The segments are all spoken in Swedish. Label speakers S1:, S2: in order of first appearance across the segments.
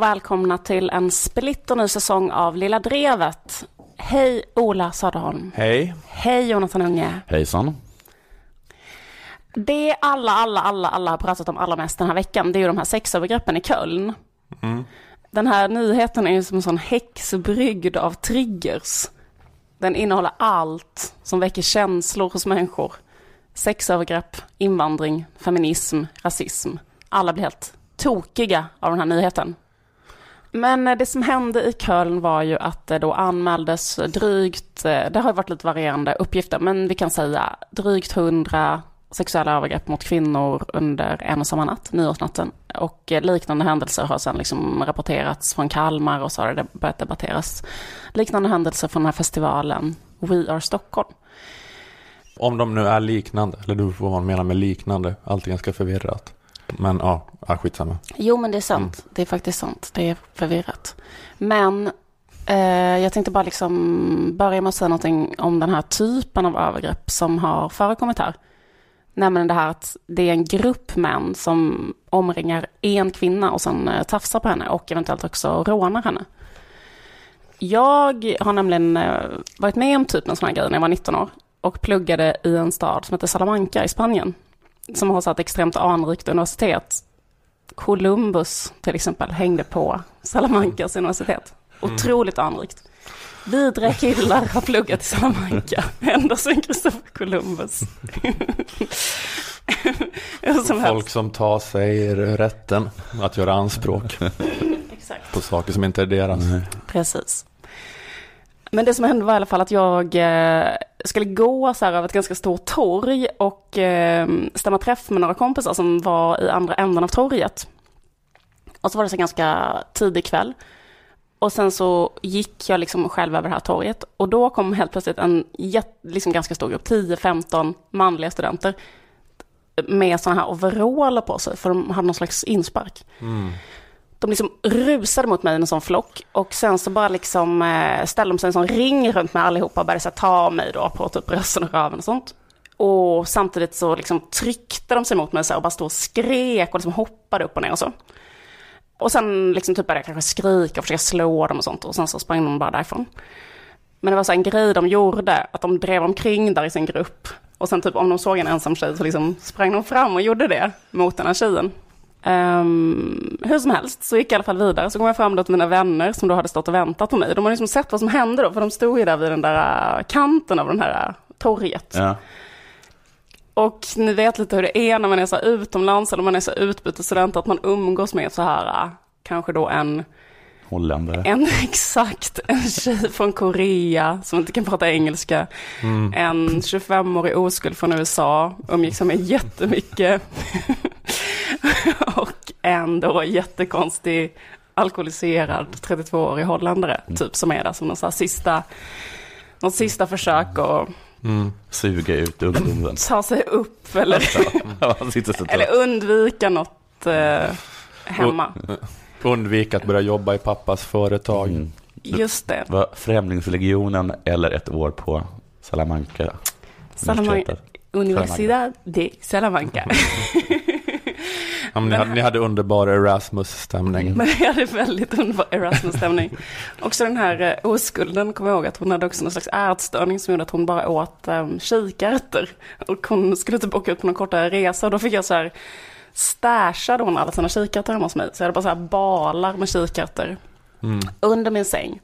S1: Och välkomna till en splitterny säsong av Lilla Drevet. Hej Ola Söderholm.
S2: Hej.
S1: Hej Jonathan Unge.
S3: Hejsan.
S1: Det alla, alla, alla, alla har pratat om allra mest den här veckan, det är ju de här sexövergreppen i Köln.
S2: Mm.
S1: Den här nyheten är ju som en sån häxbrygd av triggers. Den innehåller allt som väcker känslor hos människor. Sexövergrepp, invandring, feminism, rasism. Alla blir helt tokiga av den här nyheten. Men eh, det som hände i Köln var ju att det då anmäldes drygt, eh, det har varit lite varierande uppgifter, men vi kan säga drygt hundra sexuella övergrepp mot kvinnor under en och samma natt, nyårsnatten. Och liknande händelser har sedan liksom rapporterats från Kalmar och så har det börjat debatteras. Liknande händelser från den här festivalen We Are Stockholm.
S2: Om de nu är liknande, eller du får vad man menar med liknande, allt är ganska förvirrat. Men ja, ja skitsamma.
S1: Jo, men det är sant. Det är faktiskt sant. Det är förvirrat. Men eh, jag tänkte bara liksom börja med att säga någonting om den här typen av övergrepp som har förekommit här. Nämligen det här att det är en grupp män som omringar en kvinna och sen eh, tafsar på henne och eventuellt också rånar henne. Jag har nämligen eh, varit med om typ en sån här grej när jag var 19 år och pluggade i en stad som heter Salamanca i Spanien. Som har så ett extremt anrikt universitet. Columbus till exempel hängde på Salamancas universitet. Otroligt anrikt. Vidriga killar har pluggat i Salamanca ända sedan Christopher Columbus. Som
S2: Folk som tar sig rätten att göra anspråk på saker som inte är deras.
S1: Precis. Men det som hände var i alla fall att jag eh, skulle gå så här över ett ganska stort torg och ehm, stämma träff med några kompisar som var i andra änden av torget. Och så var det så ganska tidig kväll. Och sen så gick jag liksom själv över det här torget och då kom helt plötsligt en jätt, liksom ganska stor grupp, 10-15 manliga studenter med sådana här overaller på sig för de hade någon slags inspark. Mm. De liksom rusade mot mig i en sån flock och sen så bara liksom eh, ställde de sig en sån ring runt mig allihopa och började så ta mig då på typ rösten och röven och sånt. Och samtidigt så liksom tryckte de sig mot mig så här och bara stod och skrek och liksom hoppade upp och ner och så. Och sen liksom typ började jag kanske skrika och försöka slå dem och sånt och sen så sprang de bara därifrån. Men det var så en grej de gjorde, att de drev omkring där i sin grupp. Och sen typ om de såg en ensam tjej så liksom sprang de fram och gjorde det mot den här tjejen. Ehm, hur som helst så gick jag i alla fall vidare, så kom jag fram då till mina vänner som då hade stått och väntat på mig. De har liksom sett vad som hände då, för de stod ju där vid den där äh, kanten av den här äh, torget.
S3: Ja.
S1: Och ni vet lite hur det är när man är så utomlands eller man är så utbytesstudent, att man umgås med så här, äh, kanske då en
S3: Holländare.
S1: en exakt, en tjej från Korea som inte kan prata engelska. En 25-årig oskuld från USA, umgicks med jättemycket. och en då jättekonstig alkoholiserad 32-årig holländare, typ som är där som någon så sista, något sista försök att
S3: Suga ut ungdomen.
S1: ta sig upp eller, eller undvika något eh, hemma.
S2: Undvik att börja jobba i pappas företag.
S3: Mm.
S1: Just det.
S3: Var Främlingslegionen eller ett år på Salamanca.
S1: Salamanca. Universidad de Salamanca.
S2: Ja, men ni, hade, ni hade underbar Erasmus-stämning.
S1: Men jag hade väldigt underbar Erasmus-stämning. Också den här eh, oskulden, kommer jag ihåg att hon hade också någon slags ätstörning som gjorde att hon bara åt um, kikärtor. Och hon skulle typ åka ut på någon kortare resa och då fick jag så här, stashade hon alla sina kikärtor hemma hos mig. Så jag hade bara så här balar med kikärtor under min säng.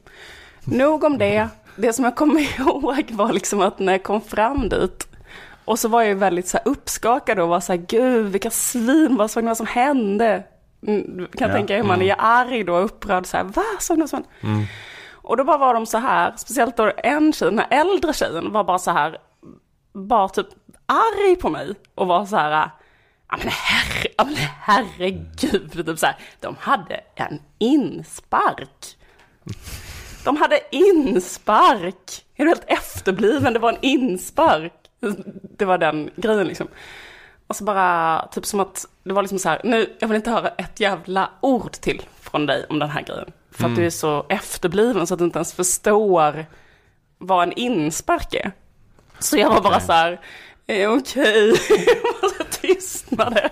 S1: Nog om det. Det som jag kommer ihåg var liksom att när jag kom fram dit och så var jag ju väldigt så här uppskakad och var så här, gud vilka svin, vad såg ni vad som hände? Mm, kan
S3: Ja.
S1: tänka hur man är arg då, upprörd så här, va, såg ni vad som hände? Och då bara var de så här, speciellt då en tjej, den här äldre tjejen var bara så här, bara typ arg på mig och var så här, ja men, herre, ja, men herregud, typ så här, de hade en inspark. De hade inspark. Är du helt efterbliven? Det var en inspark. Det var den grejen liksom. Och så bara, typ som att, det var liksom så här, nu, jag vill inte höra ett jävla ord till från dig om den här grejen. För att du är så efterbliven så att du inte ens förstår vad en inspark är. Så jag var bara så här, eh, okej, okay. Och tystnade.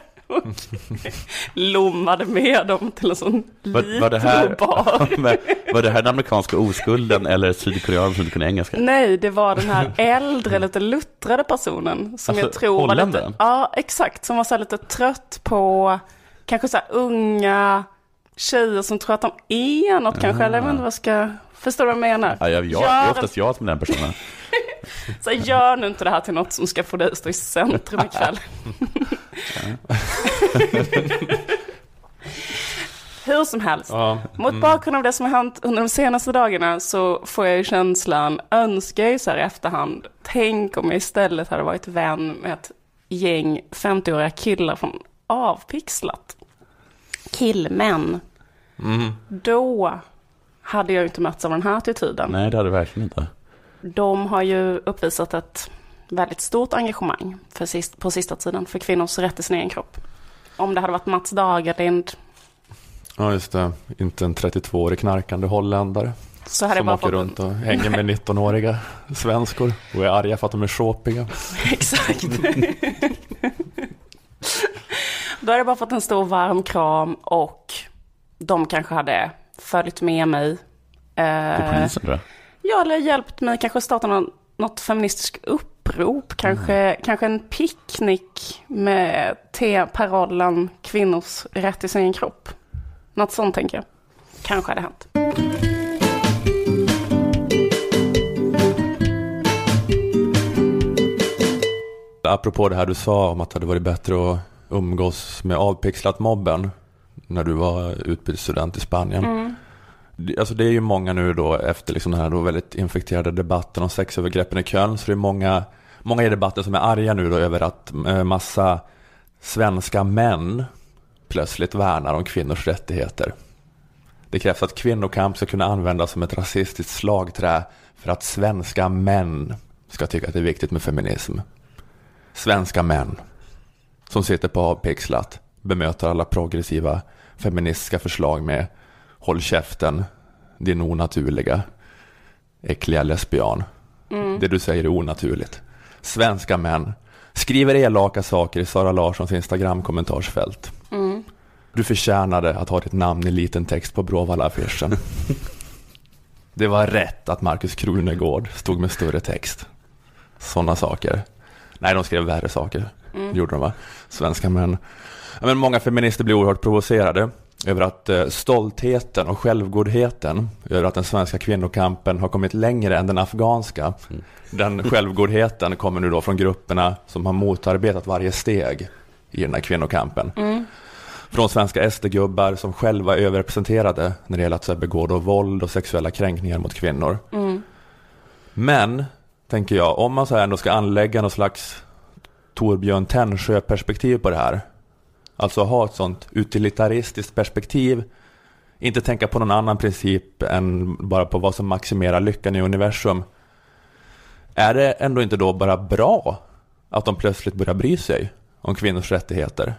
S1: lommade med dem till en sån
S3: Var, var, det här,
S1: bar.
S3: Var det här den amerikanska oskulden eller sydkorean som inte kunde engelska?
S1: Nej, det var den här äldre, lite luttrade personen som
S3: Alltså,
S1: jag tror var lite, ja exakt, som var så lite trött på kanske så unga tjejer som tror att de är något kanske, eller jag vet inte vad jag ska, förstår du vad jag menar?
S3: Ja, jag, jag, det är oftast jag som är den personen.
S1: Så gör nu inte det här till något som ska få dig att stå i centrum ikväll. Hur som helst.
S2: Ja,
S1: Mot bakgrund av det som har hänt under de senaste dagarna så får jag ju känslan, önskar jag ju så här i efterhand, tänk om jag istället hade varit vän med ett gäng 50-åriga killar från Avpixlat. Killmän.
S2: mm.
S1: Då hade jag ju inte mötts av den här attityden.
S3: Nej, det hade jag verkligen inte.
S1: De har ju uppvisat ett väldigt stort engagemang för sist, på sista tiden för kvinnors rätt till sin egen kropp. Om det hade varit Mats Dagerlind
S2: ja, just det. Inte en 32-årig knarkande holländare.
S1: så hade jag
S2: Som
S1: bara
S2: åker
S1: fått
S2: runt och hänger med 19-åriga svenskor och är arga för att de är shopiga.
S1: Exakt. Då hade jag bara fått en stor varm kram och de kanske hade följt med mig.
S3: Till
S1: Eh,
S3: polisen tror jag.
S1: Ja, eller hjälpt mig kanske starta någon, något feministiskt upprop. Kanske, kanske en picknick med te parollen kvinnors rätt till sin egen kropp. Något sånt tänker jag. Kanske hade hänt.
S2: Apropå det här du sa om att det hade varit bättre att umgås med avpixlat mobben när du var utbytesstudent i Spanien.
S1: Mm.
S2: Alltså det är ju många nu då efter liksom den här då väldigt infekterade debatten om sexövergreppen i Köln. Så det är många, många i debatten som är arga nu då över att eh, massa svenska män plötsligt värnar om kvinnors rättigheter. Det krävs att kvinnokamp ska kunna användas som ett rasistiskt slagträ för att svenska män ska tycka att det är viktigt med feminism. Svenska män som sitter på avpixlat bemöter alla progressiva feministiska förslag med Håll käften, din onaturliga, äckliga lesbian. Det du säger är onaturligt. Svenska män skriver elaka saker i Sara Larssons Instagram-kommentarsfält.
S1: Mm.
S2: Du förtjänade att ha ditt namn i liten text på Bråvalla-affischen. Det var rätt att Markus Krunegård stod med större text. Sådana saker. Nej, de skrev värre saker. Gjorde de va? Svenska män. Ja, men många feminister blir oerhört provocerade över att eh, stoltheten och självgodheten över att den svenska kvinnokampen har kommit längre än den afghanska. Den självgodheten kommer nu då från grupperna som har motarbetat varje steg i den här kvinnokampen. Från svenska SD-gubbar som själva är överrepresenterade när det gäller att begå då våld och sexuella kränkningar mot kvinnor. Men, tänker jag, om man så här ändå ska anlägga någon slags Torbjörn Tännsjö-perspektiv på det här. Alltså ha ett sånt utilitaristiskt perspektiv. Inte tänka på någon annan princip än bara på vad som maximerar lyckan i universum. Är det ändå inte då bara bra att de plötsligt börjar bry sig om kvinnors rättigheter?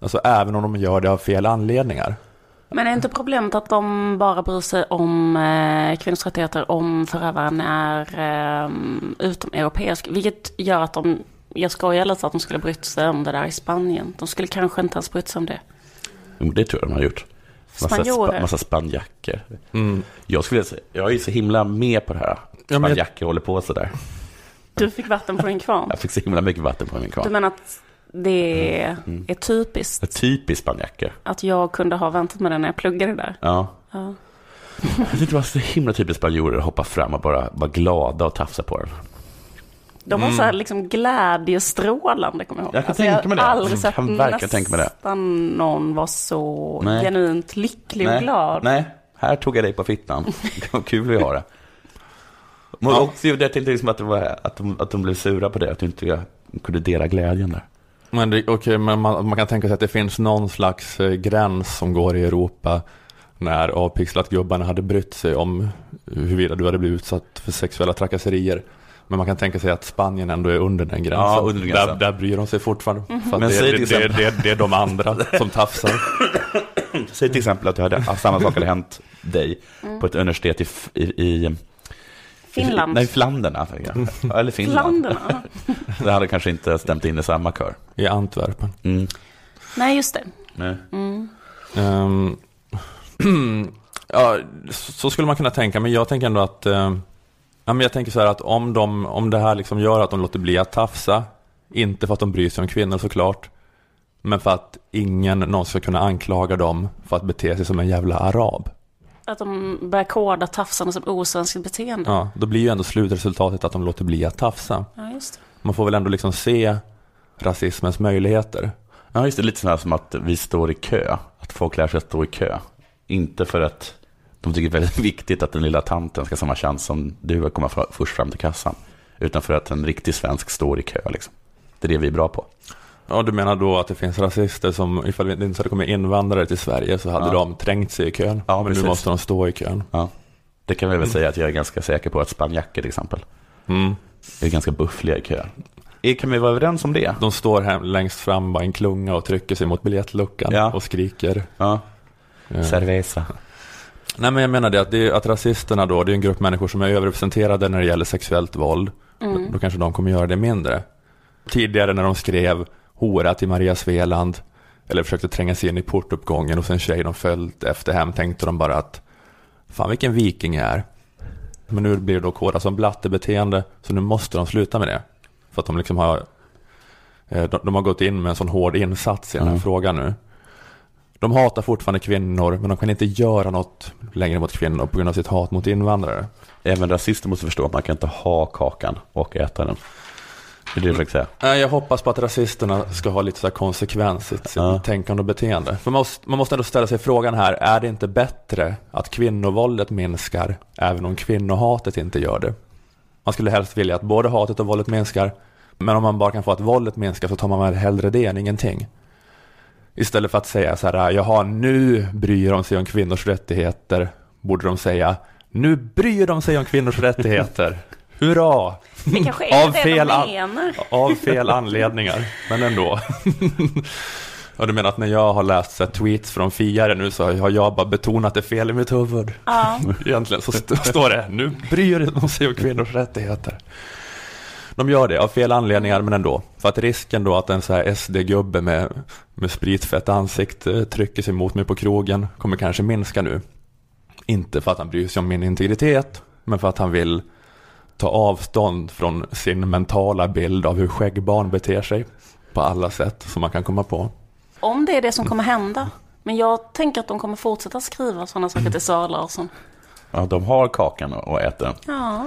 S2: Alltså även om de gör det av fel anledningar.
S1: Men är inte problemet att de bara bryr sig om eh, kvinnors rättigheter om förövaren är eh, utomeuropeisk? Vilket gör att de, jag skojar lite att de skulle brytt sig om det där i Spanien. De skulle kanske inte ens brytt sig om det.
S3: Jo, Det tror jag de har gjort. Massa, spa, massa spanjacker.
S2: Mm.
S3: Jag skulle säga, jag är så himla med på det här.
S2: Ja, men jag-
S3: Spanjacker håller på sådär.
S1: Du fick vatten på din kvarn.
S3: Jag fick så himla mycket vatten på min
S1: Du
S3: kvarn.
S1: menar att det är typiskt
S3: Typiskt spanjacker.
S1: att jag kunde ha väntat med det när jag pluggade där?
S3: Ja.
S1: Ja.
S3: Jag tyckte det var så himla typiskt spanjorer att hoppa fram och bara vara glada och tafsa på den.
S1: De var så här liksom glädjestrålande, kommer jag ihåg.
S3: Jag kan
S1: Alltså,
S3: tänka mig det.
S1: Jag har aldrig
S3: Jag
S1: sett
S3: kan verkligen tänka mig det.
S1: nästan någon vara så
S3: Nej.
S1: genuint lycklig och
S3: Nej,
S1: glad.
S3: nej, här tog jag dig på fittan. Vad kul vi har det. Men
S2: Ja.
S3: också, jag tänkte liksom att, det var, att, de, att de blev sura på det, att du inte kunde dela glädjen där.
S2: Men, det, okej, men man, man kan tänka sig att det finns någon slags eh, gräns som går i Europa när avpixlat-gubbarna hade brytt sig om huruvida du hade blivit utsatt för sexuella trakasserier. Men man kan tänka sig att Spanien ändå är under den gränsen.
S3: Ja, under gränsen.
S2: Där, där bryr de sig fortfarande. För att
S3: Men
S2: det,
S3: säg
S2: det,
S3: till
S2: det,
S3: exempel-
S2: det, det är de andra som tafsar.
S3: Säg till exempel att, du hade, att samma sak hade hänt dig på ett universitet i, i, i
S1: Finland.
S3: Nej, Flandern. ja. Eller Finland.
S1: Flandern.
S3: Det hade kanske inte stämt in i samma kör.
S2: I Antwerpen.
S3: Mm.
S1: Nej, just det.
S3: Nej.
S1: Mm.
S2: Ehm, ja, så skulle man kunna tänka, men jag tänker ändå att ehm, ja, men jag tänker så här att om, de, om det här liksom gör att de låter bli att tafsa, inte för att de bryr sig om kvinnor såklart, men för att ingen någonsin ska kunna anklaga dem för att bete sig som en jävla arab.
S1: Att de börjar koda tafsande som osvenskt beteende.
S2: Ja, då blir ju ändå slutresultatet att de låter bli att tafsa.
S1: Ja, just det.
S2: Man får väl ändå liksom se rasismens möjligheter.
S3: Ja, just det. Lite sådär som att vi står i kö. Att folk lär sig att stå i kö. Inte för att de tycker det är väldigt viktigt att den lilla tanten ska ha samma chans som du att komma först fram till kassan. Utan för att en riktig svensk står i kö. Liksom. Det är det vi är bra på.
S2: Ja, du menar då att det finns rasister som, ifall det inte hade kommit invandrare till Sverige så hade
S3: Ja.
S2: de trängt sig i kön.
S3: Ja,
S2: men
S3: precis.
S2: nu måste de stå i kön.
S3: Ja. Det kan vi väl säga att jag är ganska säker på att spanjacker till exempel
S2: Mm.
S3: är ganska buffliga i kö. Eh, Kan vi vara överens om det?
S2: De står här längst fram bara i en klunga och trycker sig mot biljettluckan
S3: Ja.
S2: och skriker.
S3: Ja.
S2: Eh,
S3: Cerveza.
S2: Nej men jag menar det att, det är, att rasisterna då, det är en grupp människor som är överrepresenterade när det gäller sexuellt våld.
S1: Mm.
S2: Då, då kanske de kommer göra det mindre. Tidigare när de skrev hora till Maria Sveland eller försökte tränga sig in i portuppgången hos en tjej de följt efter hem tänkte de bara att fan vilken viking jag är. Men nu blir det då kodat som blattebeteende så nu måste de sluta med det. För att de liksom har eh, de, de har gått in med en sån hård insats i den här
S3: Mm.
S2: frågan nu. De hatar fortfarande kvinnor men de kan inte göra något längre mot kvinnor på grund av sitt hat mot invandrare.
S3: Även rasister måste förstå att man kan inte ha kakan och äta den. Det är det jag försöker säga.
S2: Jag hoppas på att rasisterna ska ha lite så konsekvens i sitt
S3: Ja.
S2: tänkande och beteende. För man måste, man måste ändå ställa sig frågan här, är det inte bättre att kvinnovåldet minskar även om kvinnohatet inte gör det? Man skulle helst vilja att både hatet och våldet minskar, men om man bara kan få att våldet minskar så tar man väl hellre det än ingenting. Istället för att säga så här, jaha nu bryr de sig om kvinnors rättigheter, borde de säga, nu bryr de sig om kvinnors rättigheter. Hurra!
S1: Det kanske är
S2: Av
S1: det
S2: fel
S1: de menar.
S2: Av fel anledningar, men ändå. Ja, du menar att när jag har läst så här, tweets från fiare nu så har jag bara betonat det fel i mitt huvud.
S1: Ja.
S2: Egentligen så st- står det, nu bryr de sig om kvinnors rättigheter. De gör det av fel anledningar, men ändå. För att risken då att en så här SD-gubbe med, med spritfett ansikte eh, trycker sig mot mig på krogen kommer kanske minska nu. Inte för att han bryr sig om min integritet, men för att han vill ta avstånd från sin mentala bild av hur skäggbarn beter sig på alla sätt som man kan komma på.
S1: Om det är det som kommer hända. Men jag tänker att de kommer fortsätta skriva sådana saker till Sara Larsson.
S3: Ja, de har kakan och äter den.
S1: Ja.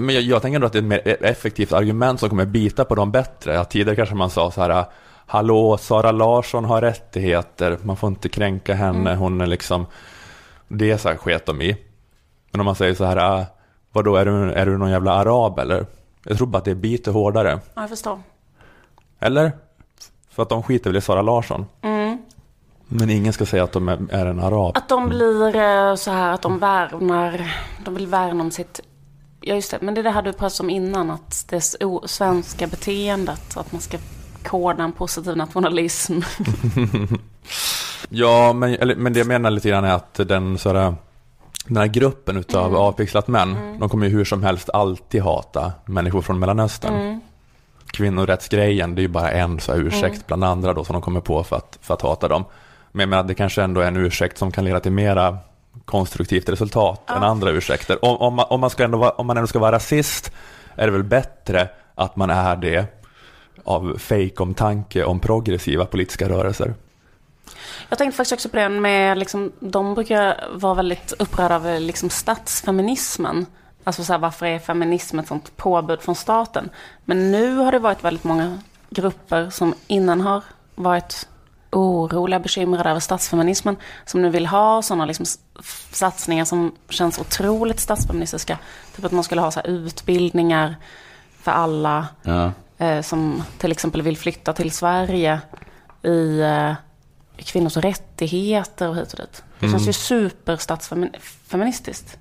S2: Men jag, jag tänker ändå att det är ett mer effektivt argument som kommer bita på dem bättre. Att tidigare kanske man sa så här, hallå, Sara Larsson har rättigheter, man får inte kränka henne, hon är liksom, det så här sket de i. Men om man säger så här, "Ah, vadå, är du, är du någon jävla arab eller? Jag tror bara att det biter hårdare.
S1: ja, jag förstår.
S2: Eller? För att de skiter väl i Sara Larsson.
S1: Mm.
S2: Men ingen ska säga att de är, en arab.
S1: Att de blir eh, så här att de värnar, de vill värna om sitt, ja just det, men det är det här du pratade om innan, att det svenska beteendet, att man ska koda en positiv nationalism.
S2: Ja, men, eller, men det jag menar lite grann är att den, så här, den här gruppen utav
S1: Mm.
S2: avpixlat män, de kommer ju hur som helst alltid hata människor från Mellanöstern.
S1: Mm.
S2: Kvinnorättsgrejen, det är ju bara en så här ursäkt bland andra då som de kommer på för att, för att hata dem. Men jag menar, det kanske ändå är en ursäkt som kan leda till mera konstruktivt resultat än andra ursäkter. Om, om, man, om, man ska ändå vara, om man ändå ska vara rasist är det väl bättre att man är det av fake-omtanke om progressiva politiska rörelser.
S1: Jag tänkte faktiskt också på det med, liksom, de brukar vara väldigt upprörda över liksom, statsfeminismen. Alltså så här, varför är feminism ett sånt påbud från staten? Men nu har det varit väldigt många grupper som innan har varit oroliga, bekymrade över statsfeminismen, som nu vill ha sådana liksom, satsningar som känns otroligt statsfeministiska. Typ att man skulle ha så utbildningar för alla
S3: Ja.
S1: eh, som till exempel vill flytta till Sverige i eh, kvinnors rättigheter och hit och dit. Det känns ju superstatsfeministiskt.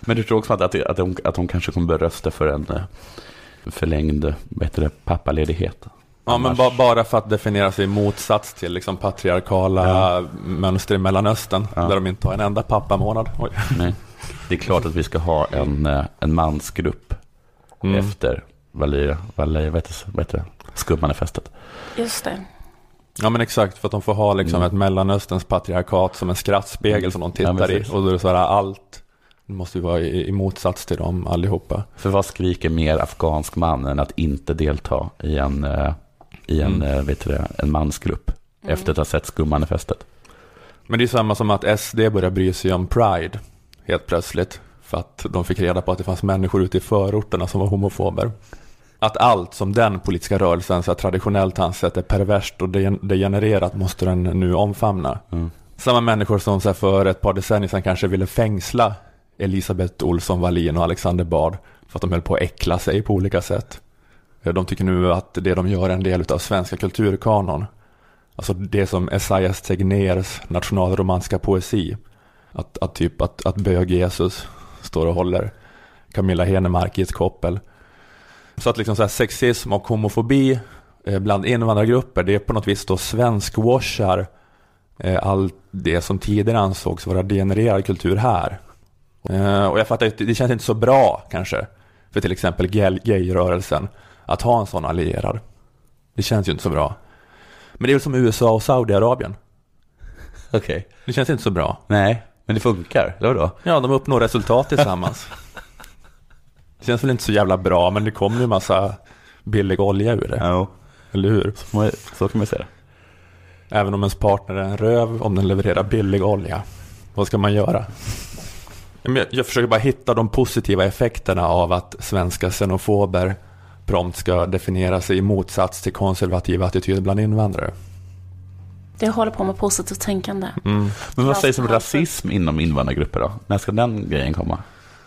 S3: Men du tror också att, att, att, de, att de kanske kommer börja rösta för en eh, förlängd det, pappaledighet?
S2: Ja, men ba, bara för att definiera sig i motsats till liksom patriarkala mönster i Mellanöstern,
S3: Ja.
S2: där de inte har en enda pappamånad. Oj.
S3: Nej. Det är klart att vi ska ha en, eh, en mansgrupp
S2: Mm.
S3: efter Valir, Valir, vad heter, det? Skummanifestet.
S1: Just det.
S2: Ja men exakt, för att de får ha liksom
S3: Mm.
S2: ett Mellanösterns patriarkat som en skrattspegel som de
S3: Ja,
S2: tittar i.
S3: precis.
S2: Och då är det så här, allt måste ju vara i, i motsats till dem allihopa.
S3: För vad skriker mer afghansk man än att inte delta i en, eh, i en,
S2: Mm.
S3: eh, vet du det, en mansgrupp
S1: Mm.
S3: efter att ha sett skummanifestet?
S2: Men det är samma som att SD börjar bry sig om Pride helt plötsligt. För att de fick reda på att det fanns människor ute i förorterna som var homofober. Att allt som den politiska rörelsen så traditionellt ansett är perverst och de- degenererat måste den nu omfamna.
S3: Mm.
S2: Samma människor som så för ett par decennier sedan kanske ville fängsla Elisabeth Olsson Wallin och Alexander Bard för att de höll på att äckla sig på olika sätt. Eh, de tycker nu att det de gör är en del av svenska kulturkanon. Alltså det som Esaias Tegnérs nationalromanska poesi. Att, att typ att, att bög-Jesus står och håller Camilla Henemark i ett koppel. Så att liksom så här sexism och homofobi eh, bland invandrargrupper, det är på något vis då svensk-washar eh, allt det som tidigare ansågs vara degenererad kultur här. Och jag fattar att det känns inte så bra kanske för till exempel gay- gayrörelsen att ha en sån allierad. Det känns ju inte så bra. Men det är väl som USA och Saudiarabien.
S3: Okej.
S2: Det känns inte så bra.
S3: Nej, men det funkar, eller vadå?
S2: Ja, de uppnår resultat tillsammans. Det känns väl inte så jävla bra, men det kommer ju massa billig olja ur det.
S3: Ja,
S2: Eller hur?
S3: så, så kan man säga.
S2: Även om ens partner är en röv, om den levererar billig olja. Vad ska man göra? Jag försöker bara hitta de positiva effekterna av att svenska xenofober prompt ska definiera sig i motsats till konservativa attityder bland invandrare.
S1: Det håller på med positivt tänkande.
S2: Mm.
S3: Men vad sägs om rasism inom invandrargrupper då? När ska den grejen komma?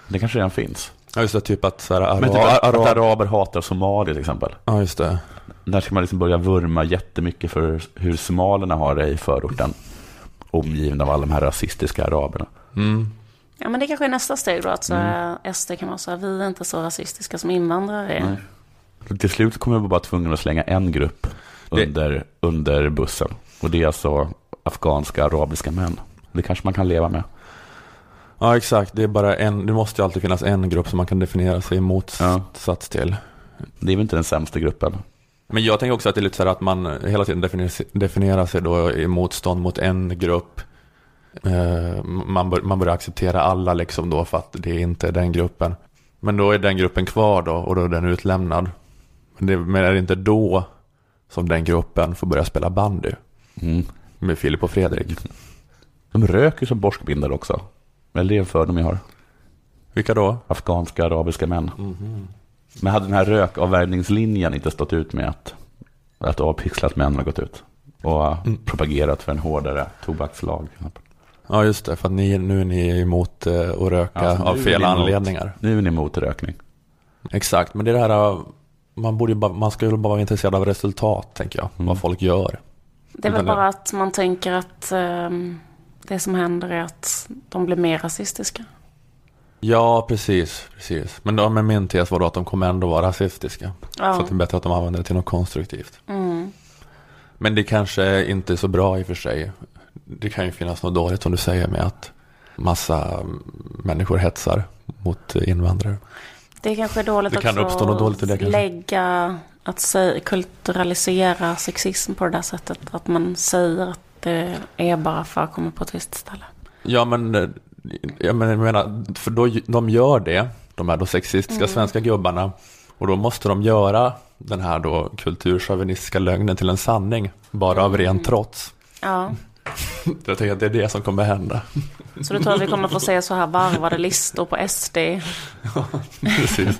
S3: Det kanske redan finns.
S2: Ja, just det, typ att så här, ara,
S3: typ att,
S2: ara,
S3: att araber hatar somalier till exempel.
S2: Ja, just det.
S3: Där ska man liksom börja vurma jättemycket för hur somalerna har det i förorten. Omgivna av alla de här rasistiska araberna.
S2: Mm.
S1: Ja men det kanske är nästa steg då, att så,
S3: Mm.
S1: här, SD kan vara så här, vi är inte så rasistiska som invandrare är.
S3: Nej. Så till slut kommer vi bara tvungna att slänga en grupp
S2: Det-
S3: under, under bussen. Och det är alltså afghanska arabiska män. Det kanske man kan leva med.
S2: Ja, exakt. Det är bara en, det måste ju alltid finnas en grupp som man kan definiera sig i motsats till.
S3: Det är väl inte den sämsta gruppen.
S2: Men jag tänker också att det är lite så här att man hela tiden definierar, sig- definierar sig då i motstånd mot en grupp. Eh, Man, bör, man börjar acceptera alla liksom då för att det inte är den gruppen. Men då är den gruppen kvar då och då är den utlämnad. Men, är det inte då som den gruppen får börja spela bandy
S3: Mm.
S2: med Filip och Fredrik?
S3: De röker som borstbindare också. Eller det är en fördom jag har.
S2: Vilka då?
S3: Afghanska arabiska män. Men hade den här rökavvärjningslinjen inte stått ut med att, att avpixlat män har gått ut och
S2: Mm.
S3: propagerat för en hårdare tobakslag?
S2: Ja just det, för ni, nu är ni emot eh, att röka
S3: Ja,
S2: av fel anledningar.
S3: Nu är ni emot rökning.
S2: Exakt, men det är det här, man, borde ju bara, man ska ju bara vara intresserad av resultat, tänker jag.
S3: Mm.
S2: Vad folk gör.
S1: Det är väl bara att man tänker att ehm, det som händer är att de blir mer rasistiska.
S2: Ja, precis, precis. Men, då, men min tes var då att de kommer ändå vara rasistiska. Så
S1: Ja.
S2: att det är bättre att de använder det till något konstruktivt.
S1: Mm.
S2: Men det kanske inte är så bra i och för sig. Det kan ju finnas något dåligt som du säger med att massa mm, människor hetsar mot eh, invandrare.
S1: Det är kanske är dåligt
S2: Det kan
S1: också
S2: uppstå något dåligt i det kanske.
S1: lägga, att säga, kulturalisera sexism på det där sättet. Att man säger att det är bara för att komma på ett visst ställe.
S2: Ja, men jag menar, för då, de gör det, de här då sexistiska
S1: Mm.
S2: svenska gubbarna. Och då måste de göra den här då kulturchauvinistiska lögnen till en sanning. Bara av ren trots.
S1: Ja,
S2: Jag tänker att det är det som kommer hända.
S1: så du tror att vi kommer få se så här varvade listor på SD?
S2: Precis.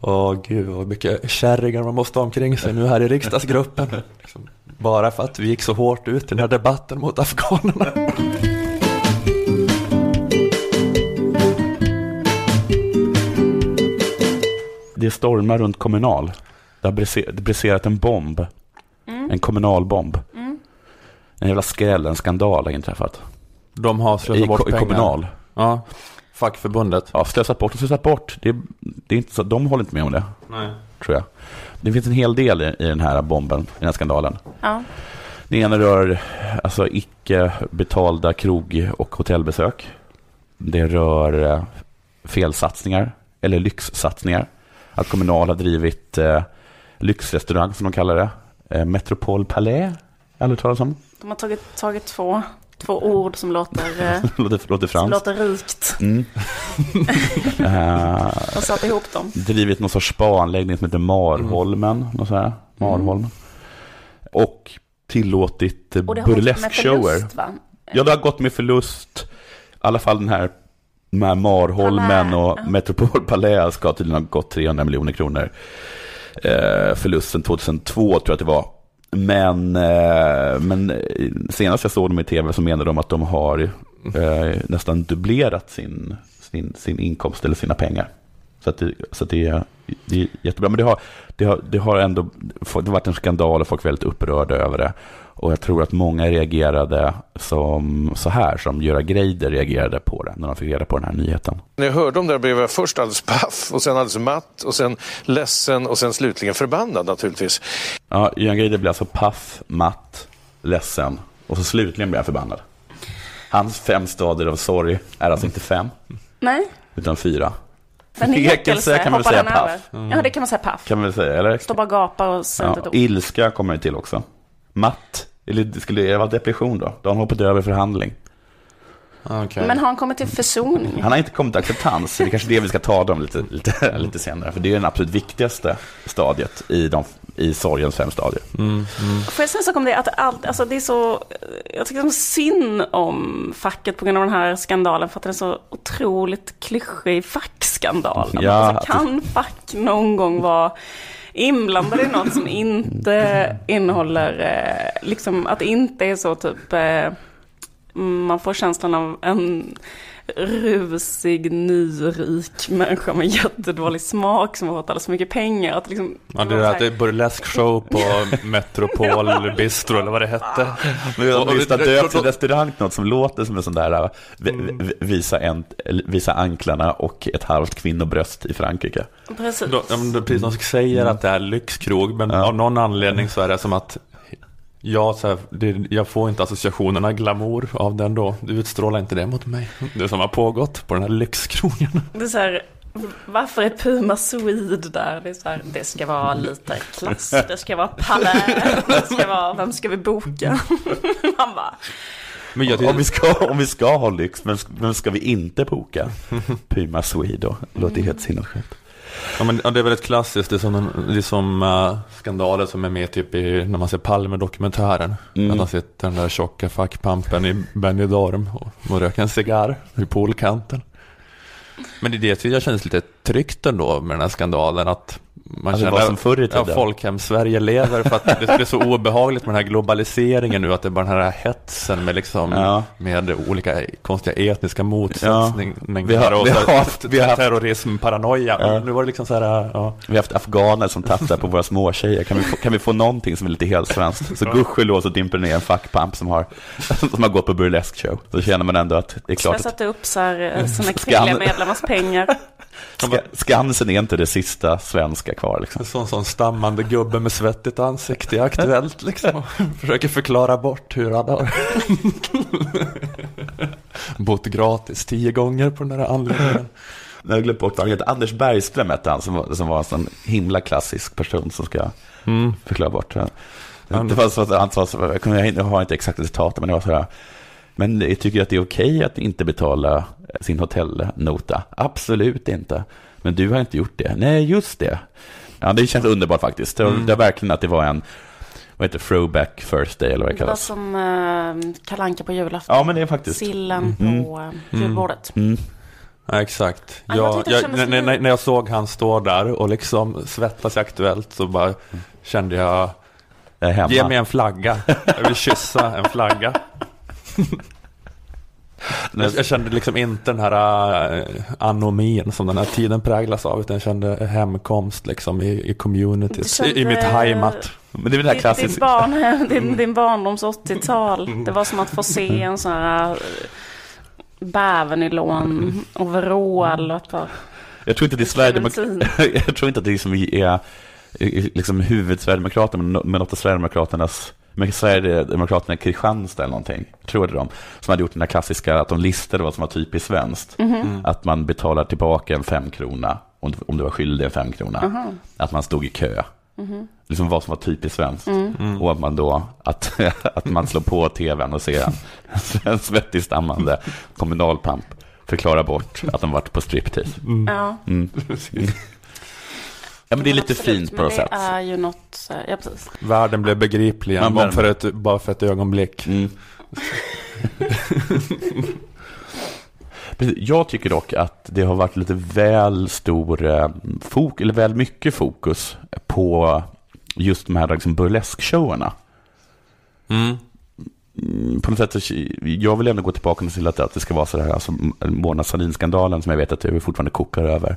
S2: Åh gud vad mycket kärringar man måste ha omkring sig nu här i riksdagsgruppen. Liksom, Bara för att vi gick så hårt ut i den här debatten mot afghanerna.
S3: Det stormar runt kommunal. Det har briserat en bomb.
S1: Mm.
S3: En kommunalbomb.
S1: Mm.
S3: En jävla skräll, en skandal har inträffat.
S2: De har
S3: I,
S2: slösat bort
S3: ko- i
S2: pengar.
S3: kommunal.
S2: Ja, fackförbundet.
S3: Ja, slösat bort och slösat bort. Det, det är inte så, de håller inte med om det,
S2: Nej.
S3: tror jag. Det finns en hel del i, i den här bomben, i den här skandalen.
S1: Ja,
S3: Det ena rör alltså icke betalda krog och hotellbesök. Det rör eh, felsatsningar eller lyxsatsningar. Att Kommunal har drivit eh, lyxrestaurang som de kallar det. Eh, Metropol Palais, aldrig talas om.
S1: De har tagit, tagit två, två ord som låter, eh,
S3: låter, låter
S1: som låter rikt
S3: Mm. Eh,
S1: och satt ihop dem.
S3: drivit någon sorts spaanläggning som heter Marholmen. Något så här. Marholm. Och tillåtit eh,
S1: med
S3: burleskshower. Ja, det har gått med förlust. I alla fall den här, här Marholmen och
S1: ja.
S3: Metropol Palais ska tydligen ha gått 300 miljoner kronor. Eh, förlusten 2002 tror jag att det var. Men, eh, men eh, senast jag såg dem i tv så menade de att de har eh, nästan dubblerat sin, sin, sin inkomst eller sina pengar. Så, att det, så att det, är, det är jättebra. Men det har, det, har, det har ändå det har varit en skandal och folk är väldigt upprörda över det. Och jag tror att många reagerade som så här, som Göra Greider reagerade på det, när de fick reda på den här nyheten.
S4: När jag hörde om det blev jag först alldeles paff och sen alldeles matt och sen ledsen och sen slutligen förbannad naturligtvis.
S3: Ja, Göran Greider blev alltså paff, matt, ledsen och så slutligen blev han förbannad. Hans fem stadier av sorg är alltså inte fem,
S1: Nej,
S3: utan fyra.
S1: Förnekelse
S3: kan man väl säga paff.
S1: över. Ja, det kan man säga paff.
S3: Kan man säga, eller?
S1: Står bara och gapar och säger
S3: Ja,
S1: inte ett ord.
S3: ilska kommer det till också. Matt, eller skulle det vara depression då? Då har hoppat över förhandling.
S2: Okej.
S1: Men har han kommit till försoning?
S3: Han har inte kommit till acceptans, så det är kanske det vi ska ta om lite, lite, lite senare. För det är den absolut viktigaste stadiet i, de, i sorgens fem stadier.
S1: Får jag säga en sak om det? Att allt, alltså det är så, jag tycker så synd om facket på grund av den här skandalen för att den är så otroligt klyschig fackskandal.
S3: Ja,
S1: alltså, kan fack någon gång vara inblandade i något som inte innehåller, eh, liksom att det inte är så typ, eh, man får känslan av en rusig, nyrik människa med jättedålig smak som har fått alldeles för mycket pengar. Att liksom,
S2: Ja, det är att det är burleskshow på Metropol Bistro eller vad det hette.
S3: Vi
S2: Och-
S3: har en restaurang till något som låter som en sån där vi- vi- visa, en, visa anklarna och ett halvt kvinnobröst i Frankrike.
S1: Precis.
S2: Är precis som säger att det är lyxkrog, men
S3: Ja.
S2: av någon anledning så är det som att jag, så här, det, jag får inte associationerna glamour av den då. Du utstrålar inte det mot mig. Det som har pågått på den här lyxkrogen.
S1: Det är så här, varför är Puma Swede där? Det är så här, det ska vara lite klass, det ska vara palais, det ska vara, vem ska vi boka? Man bara,
S2: Men jag,
S3: Om vi ska, om vi ska ha lyx, men, men ska vi inte boka? Puma Swede då, låter helt sinnessjukt.
S2: Ja, men, ja, det är väldigt klassiskt. Det är som, en- det är som uh, skandaler som är med typ i, när man ser Palme-dokumentären.
S3: Mm.
S2: Att han sitter den där tjocka fackpampen i Benidorm och, och röker en cigarr vid poolkanten. Men det är det jag känns lite tryggt ändå med den här skandalen. Att man
S3: det
S2: känner
S3: var som förr i
S2: ja,
S3: tiden.
S2: Folkhem-Sverige lever för att det är så obehagligt med den här globaliseringen nu. Att det är bara den här hetsen med, liksom,
S3: Ja.
S2: med olika konstiga etniska
S3: Ja.
S2: motsättningar.
S3: Vi har-
S2: och
S3: vi har
S2: här
S3: haft- vi har haft-
S2: terrorism, paranoia.
S3: Ja.
S2: Nu var det liksom så här, ja.
S3: Vi har haft afghaner som tafsar på våra småtjejer. Kan vi, få, kan vi få någonting som är lite helt svenskt? Så gudskelov så dimper det ner en fackpamp som har, som har gått på burlesk show. Så känner man ändå att det är klart
S1: jag
S3: att
S1: sätta upp så här, eh, sina kvinnliga medlemmars pengar?
S3: Ska, Skansen är inte det sista svenska kvar. Liksom.
S2: En sån, sån stammande gubbe med svettigt ansikte är aktuellt liksom. Försöker förklara bort hur han har bott gratis tio gånger på den här anläggningen.
S3: Jag har glömt bort vad han heter. Anders Bergström hette han, som var, som var en sån himla klassisk person som ska
S2: Mm.
S3: förklara bort det. Det var så att han sa, jag, kommer, jag har inte exakt resultatet, men det var så här. Men jag tycker att det är okej att inte betala sin hotellnota. Absolut inte. Men du har inte gjort det. Nej, just det. Ja, det känns underbart faktiskt. Det var, det var verkligen att det var en, vad heter throwback first day eller vad det
S1: Det var
S3: kallas.
S1: som uh, kalanka på julafton.
S3: Ja, men det är faktiskt.
S1: Sillen
S3: Mm.
S1: på uh, julbordet.
S3: Mm.
S2: Ja, exakt.
S1: Ja, jag
S2: Jag, jag, när, när, jag såg han stå där och liksom svettas i Aktuellt så bara kände jag, ge mig en flagga. Jag vill kyssa en flagga. Jag, jag kände liksom inte den här äh, anomin som den här tiden präglas av, utan jag kände hemkomst liksom i, i communities, i, i mitt heimat.
S3: Men det är väl det här
S1: Din, din,
S3: klassiska.
S1: barn, din, din barndoms 80-tal. Det var som att få se en sån här uh, bävernylon overall
S3: Jag tror inte det är Sverigedemokraterna. jag tror inte att det liksom är eh, liksom huvudsverigedemokraterna, men nå- men något av Sverigedemokraternas men Sverigedemokraterna i Kristianstad eller någonting, tror det de, som hade gjort den här klassiska, att de listade vad som var typiskt svenskt.
S1: Mhm.
S3: Att man betalar tillbaka en femkrona om, om du var skyldig en femkrona. Att man stod i kö. Liksom vad som var typiskt svenskt. Och att man då, att, att man slår på tvn och ser en, en svettig stammande kommunalpamp förklara bort att de varit på striptease.
S1: Ja.
S3: Ja, men det är lite
S1: Absolut,
S3: fint på
S1: men
S3: något sätt.
S1: Det är ju något, ja precis.
S2: Världen blev begriplig igen, bara för, ett, bara för ett ögonblick.
S3: Mm. Jag tycker dock att det har varit lite väl stor eh, fok eller väl mycket fokus på just de här liksom burleskshowerna.
S2: Mm.
S3: Mm, På något sätt, så- jag vill ändå gå tillbaka till att, att det ska vara så här, alltså Mona Sahlin-skandalen som jag vet att vi fortfarande kokar över.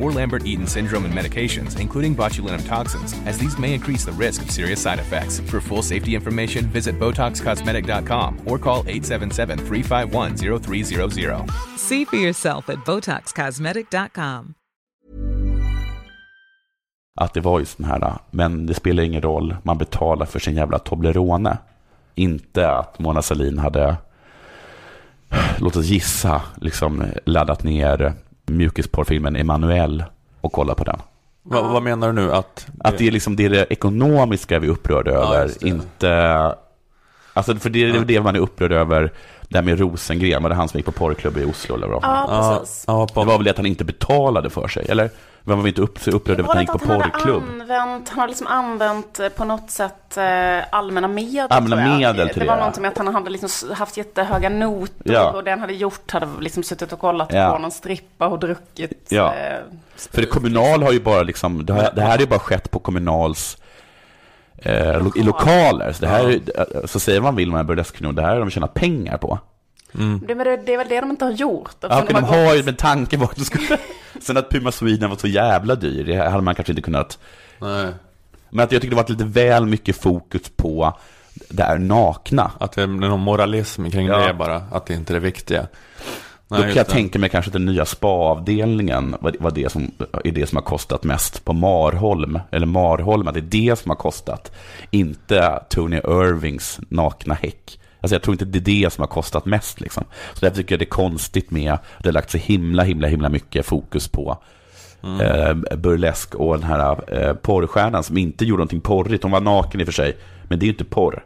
S5: or Lambert-Eaton syndrome and medications, including botulinum toxins, as these may increase the risk of serious side effects. For full safety information, visit BotoxCosmetic.com or call 877-351-0300.
S6: See for yourself at BotoxCosmetic.com.
S3: Att det var just den här, men det spelar ingen roll, man betalar för sin jävla Toblerone. Inte att Mona Sahlin hade, låt oss gissa, liksom laddat ner mjukisporrfilmen Emanuel och kollat på den.
S2: Va, vad menar du nu? Att,
S3: Att det är liksom det, är det ekonomiska vi är upprörda över,
S2: just det.
S3: inte... Alltså för det är det man är upprörd över, det här med Rosengren, var det han som gick på porrklubb i Oslo eller vad?
S1: Ja,
S2: ja,
S1: precis.
S2: ja,
S3: Det var väl det att han inte betalade för sig, eller? Var man inte upp, så upprörd över att
S1: Var
S3: han gick
S1: inte
S3: på
S1: att han hade
S3: porrklubb?
S1: använt, han har liksom använt eh, på något sätt eh, allmänna medel
S3: Allmänna medel till
S1: det.
S3: det,
S1: var
S3: ja.
S1: någonting med att han hade liksom haft jättehöga notor
S3: Ja.
S1: och det han hade gjort hade liksom suttit och kollat
S3: Ja.
S1: på någon strippa och druckit.
S3: Ja.
S1: eh,
S3: För det kommunal har ju bara liksom, det, här, det här har ju bara skett på kommunals eh, lo, i lokaler. Så, det här, är- så säger man vill med burleskkvinnor, det här har de tjänat pengar på.
S1: det, men det, det är väl det de inte har gjort.
S3: Ja, de
S1: har
S3: har ju, men tanken var att de skulle... Sen att Puma Sweden var så jävla dyr, det hade man kanske inte kunnat...
S2: nej,
S3: Men att jag tycker det varit lite väl mycket fokus på det här nakna.
S2: att det är någon moralism kring
S3: Ja.
S2: det bara, att det inte är det viktiga.
S3: Då
S2: Nej,
S3: kan
S2: just
S3: jag
S2: det.
S3: tänka mig kanske att den nya spa-avdelningen var, var det som, är det som har kostat mest på Marholm, eller Marholm, att det är det som har kostat. Inte Tony Irvings nakna häck. Alltså jag tror inte det är det som har kostat mest. Liksom. Så därför tycker jag det är konstigt med, det har lagt så himla, himla, himla mycket fokus på eh, burlesk och den här eh, porrstjärnan som inte gjorde någonting porrigt. Hon var naken i och för sig, men det är ju inte porr.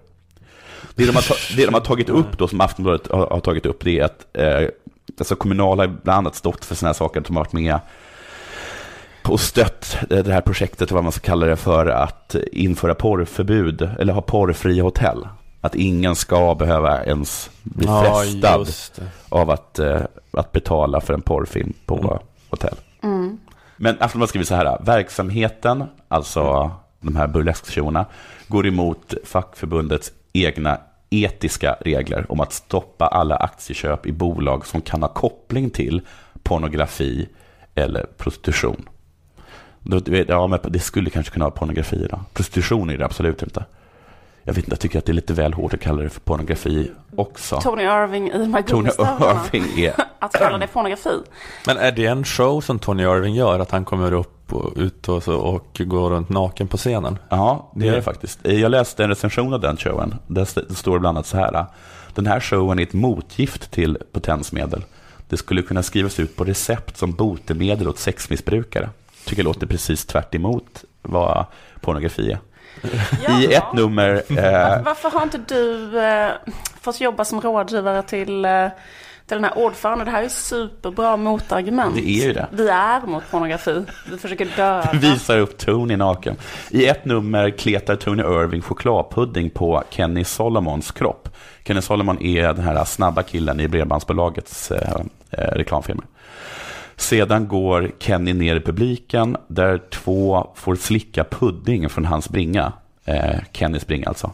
S3: Det de har, det de har tagit upp då, som Aftonbladet har, har tagit upp, det är att eh, alltså Kommunal har bland annat stått för sådana här saker, att de har varit med och stött eh, det här projektet, vad man ska kalla det, för att införa porrförbud, eller ha porrfria hotell. Att ingen ska behöva ens bli
S2: Ja,
S3: frestad av att, eh, att betala för en porrfilm på hotell. Men Aftonbladet skriver så här, verksamheten, alltså de här burlesktjourerna, går emot fackförbundets egna etiska regler om att stoppa alla aktieköp i bolag som kan ha koppling till pornografi eller prostitution. Ja, men det skulle kanske kunna vara pornografi då. Prostitution är det absolut inte. Jag vet inte, jag tycker att det är lite väl hårt att kalla det för pornografi också.
S1: Tony Irving i My
S3: Tony. Irving är
S1: Att kalla det pornografi.
S2: Men är det en show som Tony Irving gör? Att han kommer upp och ut och, så, och går runt naken på scenen?
S3: Ja, det är
S2: Det-
S3: det faktiskt. Jag läste en recension av den showen. Där st- det står bland annat så här. Den här showen är ett motgift till potensmedel. Det skulle kunna skrivas ut på recept som botemedel åt sexmissbrukare. Tycker jag låter precis tvärt emot vad pornografi är. I ett nummer... Eh,
S1: Varför har inte du eh, fått jobba som rådgivare till, eh, till den här ordföranden? Det här är superbra motargument.
S3: Det är ju det.
S1: Vi är mot pornografi. Vi försöker döda.
S3: visar upp Tony naken. I ett nummer kletar Tony Irving chokladpudding på Kenny Solomons kropp. Kenny Solomon är den här snabba killen i Bredbandsbolagets eh, eh, reklamfilmer. Sedan går Kenny ner i publiken där två får slicka pudding från hans bringa. Eh, Kennys bringa alltså.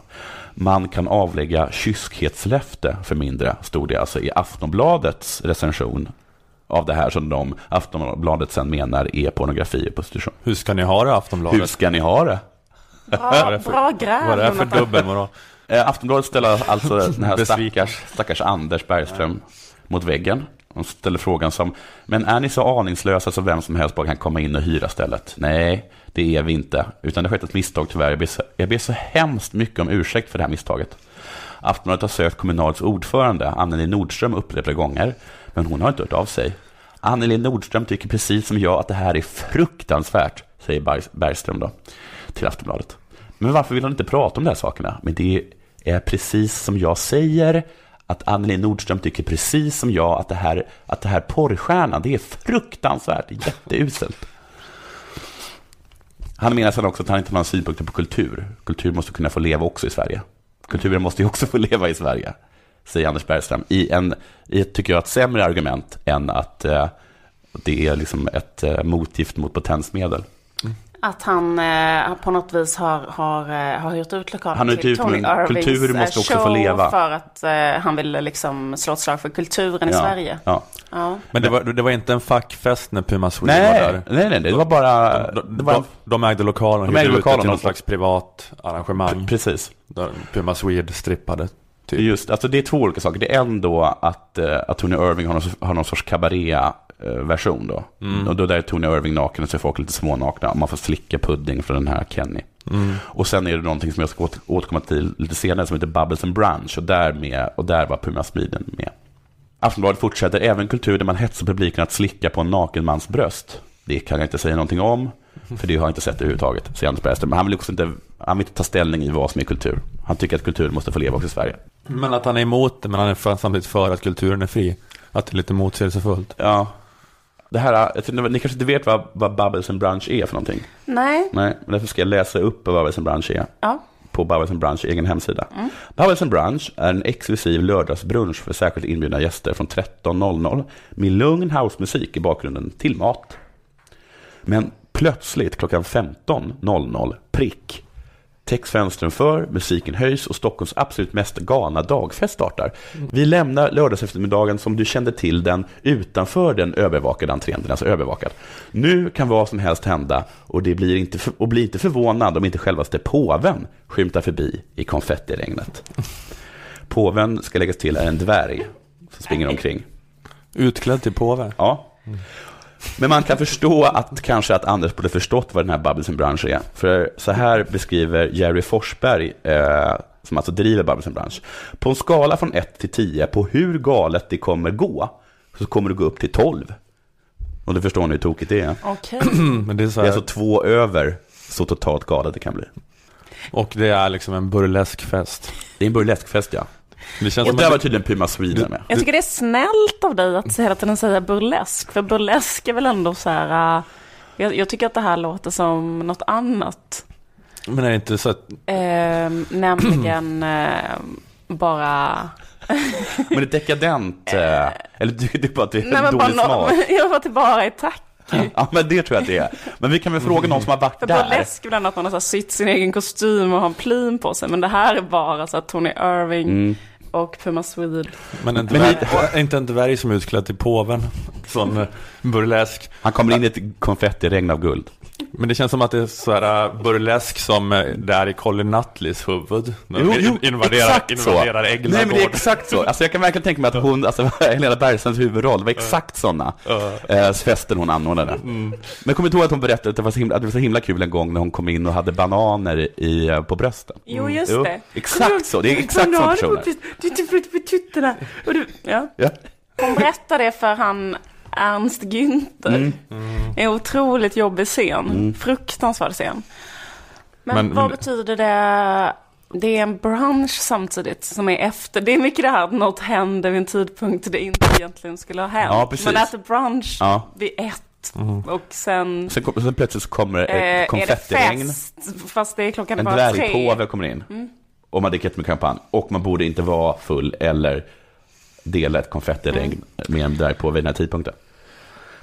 S3: Man kan avlägga kyskhetslöfte för mindre, stod det alltså i Aftonbladets recension av det här som de, Aftonbladet sen menar är pornografi och prostitution.
S2: Hur ska ni ha det Aftonbladet?
S3: Hur ska ni ha det?
S1: Bra, bra gräv.
S2: Vad är det för dubbelmoral?
S3: Eh, Aftonbladet ställer alltså den här stackars, stackars Anders Bergström mot väggen. De ställer frågan som, men är ni så aningslösa så vem som helst bara kan komma in och hyra stället? Nej, det är vi inte. Utan det har skett ett misstag tyvärr. Jag ber, så, jag ber så hemskt mycket om ursäkt för det här misstaget. Aftonbladet har sökt Kommunals ordförande, Anneli Nordström, upprepade gånger. Men hon har inte hört av sig. Anneli Nordström tycker precis som jag att det här är fruktansvärt, säger Bergström då, till Aftonbladet. Men varför vill hon inte prata om de här sakerna? Men det är precis som jag säger, att Anneli Nordström tycker precis som jag att det här, att det här porrstjärnan, det är fruktansvärt, jätteuselt. Han menar sen också att han inte har några synpunkter på kultur. Kultur måste kunna få leva också i Sverige. Kulturen måste ju också få leva i Sverige, säger Anders Bergström. I, en, i ett, tycker jag, ett sämre argument än att eh, det är liksom ett eh, motgift mot potensmedel. Mm.
S1: Att han eh, på något vis har, har, eh, har hyrt ut lokalen
S3: Han
S1: till Tony
S3: men
S1: Irvings
S3: kultur
S1: eh,
S3: måste också få
S1: show
S3: leva.
S1: för att eh, han vill liksom slå ett slag för kulturen i
S3: Ja,
S1: Sverige.
S3: Ja.
S1: Ja.
S2: Men det var, det var inte en fackfest när Puma Sweden var där?
S3: nej, nej, det var bara...
S2: De,
S3: Det var,
S2: de, de ägde lokalen och
S3: De ägde
S2: hyrde ut det
S3: lokalen
S2: till något slags privat arrangemang.
S3: precis.
S2: Där Puma Swede strippade. Typ.
S3: Just, alltså det är två olika saker. Det är en då att, eh, att Tony Irving har någon, har någon sorts cabaret-version då. Och då där är Tony Irving naken och så är folk lite smånakna. Man får slicka pudding från den här Kenny. Och sen är det någonting som jag ska åter- återkomma till lite senare som heter Bubbles and Brunch. Och där, med, och där var Puma Sweden med. Aftonbladet fortsätter, även kultur där man hetsar publiken att slicka på en naken mans bröst. Det kan jag inte säga någonting om, för det har jag inte sett överhuvudtaget, säger Anders Bergström. Men han vill också inte, han vill inte ta ställning i vad som är kultur. Han tycker att kultur måste få leva också i Sverige.
S2: Men att han är emot det, men han är för, samtidigt för att kulturen är fri. Att det är lite motsägelsefullt.
S3: Ja. Det här, ni kanske inte vet vad, vad Bubbles and Brunch är för någonting?
S1: Nej,
S3: Nej, men därför ska jag läsa upp vad Bubbles and Brunch är.
S1: ja.
S3: på Bubbles and Brunch egen hemsida. Bubbles and Brunch är en exklusiv lördagsbrunch för särskilt inbjudna gäster från 13.00 med lugn housemusik i bakgrunden till mat. Men plötsligt klockan 15.00 prick täcks fönstren för, musiken höjs och Stockholms absolut mest galna dagfest startar. Vi lämnar lördagseftermiddagen som du kände till den utanför den övervakade entrén, den är alltså övervakad. Nu kan vad som helst hända och, det blir inte för, och bli inte förvånad om inte självaste påven skymtar förbi i konfettiregnet. Påven, ska läggas till, är en dvärg som springer omkring.
S2: Utklädd till påve.
S3: Ja. Men man kan förstå att kanske att Anders borde förstått vad den här Bubbles and Brunch är. För så här beskriver Jerry Forsberg, eh, som alltså driver Bubbles and Brunch. På en skala från 1 till 10 på hur galet det kommer gå, så kommer det gå upp till 12. Och då förstår ni hur tokigt det är.
S2: Men det är så
S3: Det är
S2: här,
S3: alltså två över så totalt galet det kan bli.
S2: och det är liksom en burlesk fest.
S3: Det är en burleskfest ja.
S2: Det känns
S3: Och där var
S2: att,
S3: tydligen Puma Sweden med.
S1: Jag tycker det är snällt av dig att hela tiden säga burlesk. För burlesk är väl ändå så här... äh, jag, jag tycker att det här låter som något annat.
S2: men är det inte så att,
S1: Ehm, nämligen eh, bara...
S3: Men det är dekadent, eh, eller du, det är bara att det är
S1: Nej, men bara
S3: dålig smak.
S1: jag var till bara i tack.
S3: Ja men det tror jag att det är. Men vi kan väl fråga någon som har varit
S1: För
S3: där.
S1: burlesk är ändå att man har så sytt sin egen kostym och har en plin på sig. Men det här är bara så att Tony Irving
S3: Mm.
S1: Och Puma Swede.
S2: men en
S3: Men
S2: dvärg, är inte en dvärg som är utklädd till påven? Sån eh, burlesk.
S3: Han kommer in i ett konfettiregn av guld.
S2: Men det känns som att det är så här uh, burlesk som uh, det är i Colin Nutleys huvud. När de in- invaderar,
S3: exakt så.
S2: invaderar Ägglagård.
S3: Nej men det är exakt så. Alltså jag kan verkligen tänka mig att hon, alltså Helena Bergströms huvudroll, var exakt sådana eh, festen hon anordnade.
S2: Mm.
S3: Men kommer du ihåg att hon berättade att det, var så himla, att det var så himla kul en gång när hon kom in och hade bananer i, på brösten?
S1: Jo, just
S3: Jo,
S1: det.
S3: exakt så. Det är exakt sådana personer.
S1: Du är typ på tuttarna. Ja. Hon berättar det för han Ernst Günther. En otroligt jobbig scen. Fruktansvärd scen. Men,
S2: Men-
S1: vad
S2: men-
S1: betyder det? Det är en brunch samtidigt som är efter. Det är mycket det här att något händer vid en tidpunkt det inte egentligen skulle ha hänt.
S3: Ja, precis.
S1: Man äter brunch
S3: Ja.
S1: vid ett. Och sen
S3: Sen, kom, sen plötsligt så kommer
S1: eh, är det
S3: konfettiregn.
S1: fest. Fast det är klockan
S3: En
S1: bara tre.
S3: dvärgpåve kommer in. Och man dricker jättemycket champagne. Och man borde inte vara full eller dela ett konfettiregn med en dvärgpåve vid den här tidpunkten.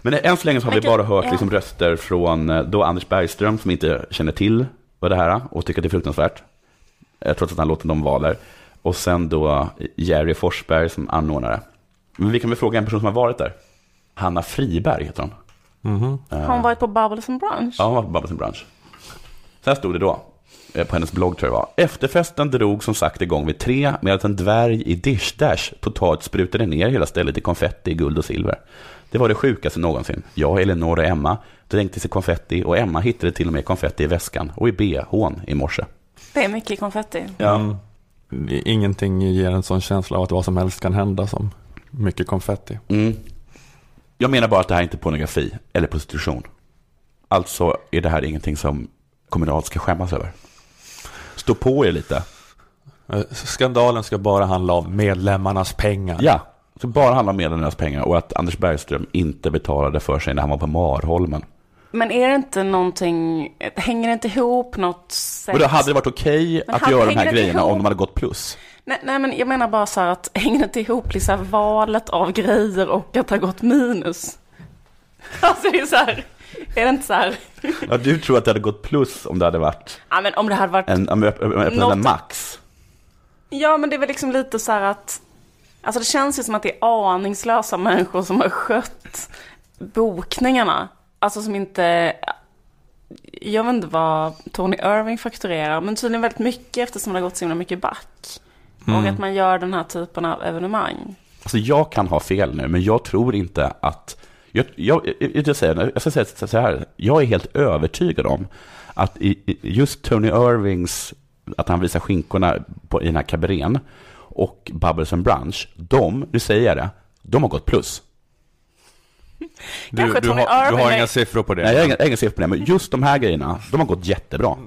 S3: Men än så länge så har vi bara hört liksom röster från eh, då Anders Bergström som inte känner till vad det här är och tycker att det är fruktansvärt. Eh, Trots att han låter dem vara där. Och sen då Jerry Forsberg som anordnare. Men vi kan väl fråga en person som har varit där. Hanna Friberg heter hon.
S2: Mhm.
S1: Har hon varit på Bubbles and Brunch?
S3: Ja, hon var på Bubbles Brunch. Så här stod det då, eh, på hennes blogg tror jag det var. Efterfesten drog som sagt igång vid tre med att en dvärg i Dish Dash totalt sprutade ner hela stället i konfetti, guld och silver. Det var det sjukaste någonsin. Jag, Elinor och Emma dränktes i konfetti och Emma hittade till och med konfetti i väskan och i bhn i morse.
S1: Det är mycket konfetti.
S2: Mm. Ingenting ger en sån känsla av att vad som helst kan hända som mycket konfetti.
S3: Mm. Jag menar bara att det här är inte pornografi eller prostitution. Alltså är det här ingenting som kommunalt ska skämmas över. Stå på er lite.
S2: Eh, Skandalen ska bara handla om medlemmarnas pengar.
S3: Ja, det bara handlar om medlemmarnas pengar och att Anders Bergström inte betalade för sig när han var på Marholmen.
S1: Men är det inte någonting, hänger det inte ihop något sätt?
S3: Och då hade det varit okej
S1: Men
S3: att göra de här grejerna
S1: ihop.
S3: om de hade gått plus.
S1: Nej, nej, men jag menar bara så här att hänger det inte ihop liksom valet av grejer och att ha gått minus? Alltså det är så här, är det inte så här,
S3: Ja, du tror att det hade gått plus om det hade varit
S1: ja men om det hade varit,
S3: en, om jag öppnade
S1: Något-
S3: en max.
S1: ja men det är väl liksom lite så här att, alltså det känns ju som att det är aningslösa människor som har skött bokningarna. Alltså som inte, jag vet inte vad Tony Irving fakturerar, men tydligen väldigt mycket eftersom det har gått så himla mycket back. Och att man gör den här typen av evenemang.
S3: Alltså jag kan ha fel nu, men jag tror inte att... Jag, jag, jag, jag, jag ska säga så här, jag är helt övertygad om att just Tony Irvings, att han visar skinkorna på, i den här kabarén och Bubbles and Brunch, de, nu säger jag det, de har gått plus.
S2: Du, du,
S1: Tony
S2: har, du har inga siffror på det?
S3: Nej, jag har inga- inga siffror på det, men just de här grejerna, de har gått jättebra.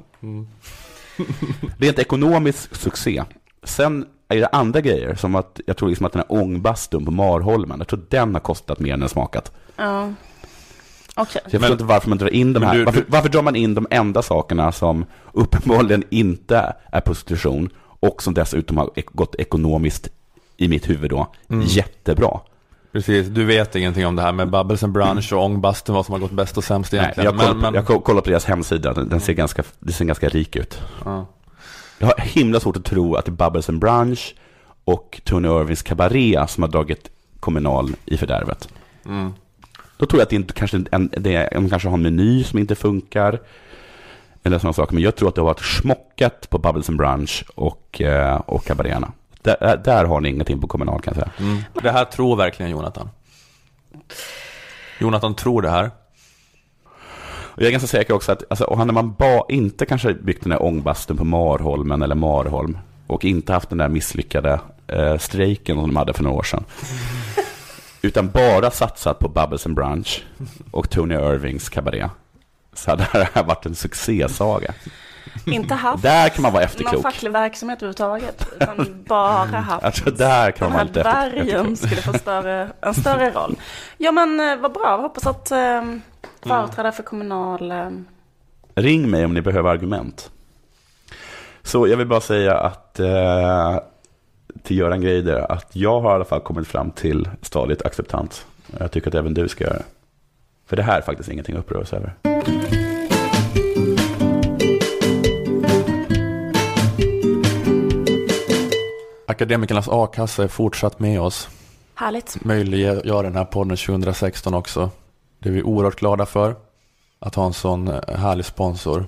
S3: Det är inte ekonomisk succé. Sen är det andra grejer, som att jag tror liksom att den här ångbastun på Marholmen, jag tror den har kostat mer än den smakat.
S1: Ja. Okej.
S3: Så jag förstår
S2: Men-
S3: inte varför man drar in de
S2: Men
S3: här.
S2: du-
S3: varför,
S2: du-
S3: varför drar man in de enda sakerna som uppenbarligen inte är prostitution och som dessutom har ek- gått ekonomiskt i mitt huvud då
S2: Mm.
S3: jättebra.
S2: Precis, du vet ingenting om det här med Bubbles and Brunch och ångbastun, vad som har gått bäst och sämst
S3: Nej,
S2: egentligen.
S3: jag, kollar
S2: men,
S3: jag kollar på deras hemsida, den, den ser ganska, det ser ganska rik ut.
S2: ja.
S3: Jag har himla svårt att tro att det är Bubbles and Brunch och Tony Irvings Cabaret som har dragit kommunal i fördärvet.
S2: mm.
S3: Då tror jag att det inte, kanske, en, det är, de kanske har en meny som inte funkar. Eller sådana saker. Men jag tror att det har varit smockat på Bubbles and Brunch och, eh, och kabaréerna. Där, där har ni ingenting på kommunal kan jag säga.
S2: Mm. Det här tror verkligen Jonathan. Jonathan tror det här.
S3: Och jag är ganska säker också att, alltså, och hade man ba, inte kanske byggt den här ångbastun på Marholmen eller Marholm och inte haft den där misslyckade eh, strejken som de hade för några år sedan. utan bara satsat på Bubbles and Brunch och Tony Irvings kabaré. Så hade det här varit en succésaga.
S1: Inte haft
S3: Där kan man vara
S1: någon
S3: efterklok.
S1: facklig verksamhet överhuvudtaget. Utan bara haft
S3: Jag tror där kan man vara lite efter,
S1: dvärgen skulle få större, en större roll. Ja men eh, vad bra, jag hoppas att eh, företrädare för kommunal...
S3: Ring mig om ni behöver argument. Så jag vill bara säga att eh, till Göran Greider att jag har i alla fall kommit fram till stadiet acceptans. Jag tycker att även du ska göra det. För det här är faktiskt ingenting att uppröra sig över.
S2: Akademikernas a-kassa är fortsatt med oss.
S1: härligt.
S2: Möjliggör den här podden 2016 också. Det är vi oerhört glada för. Att ha en sån eh, härlig sponsor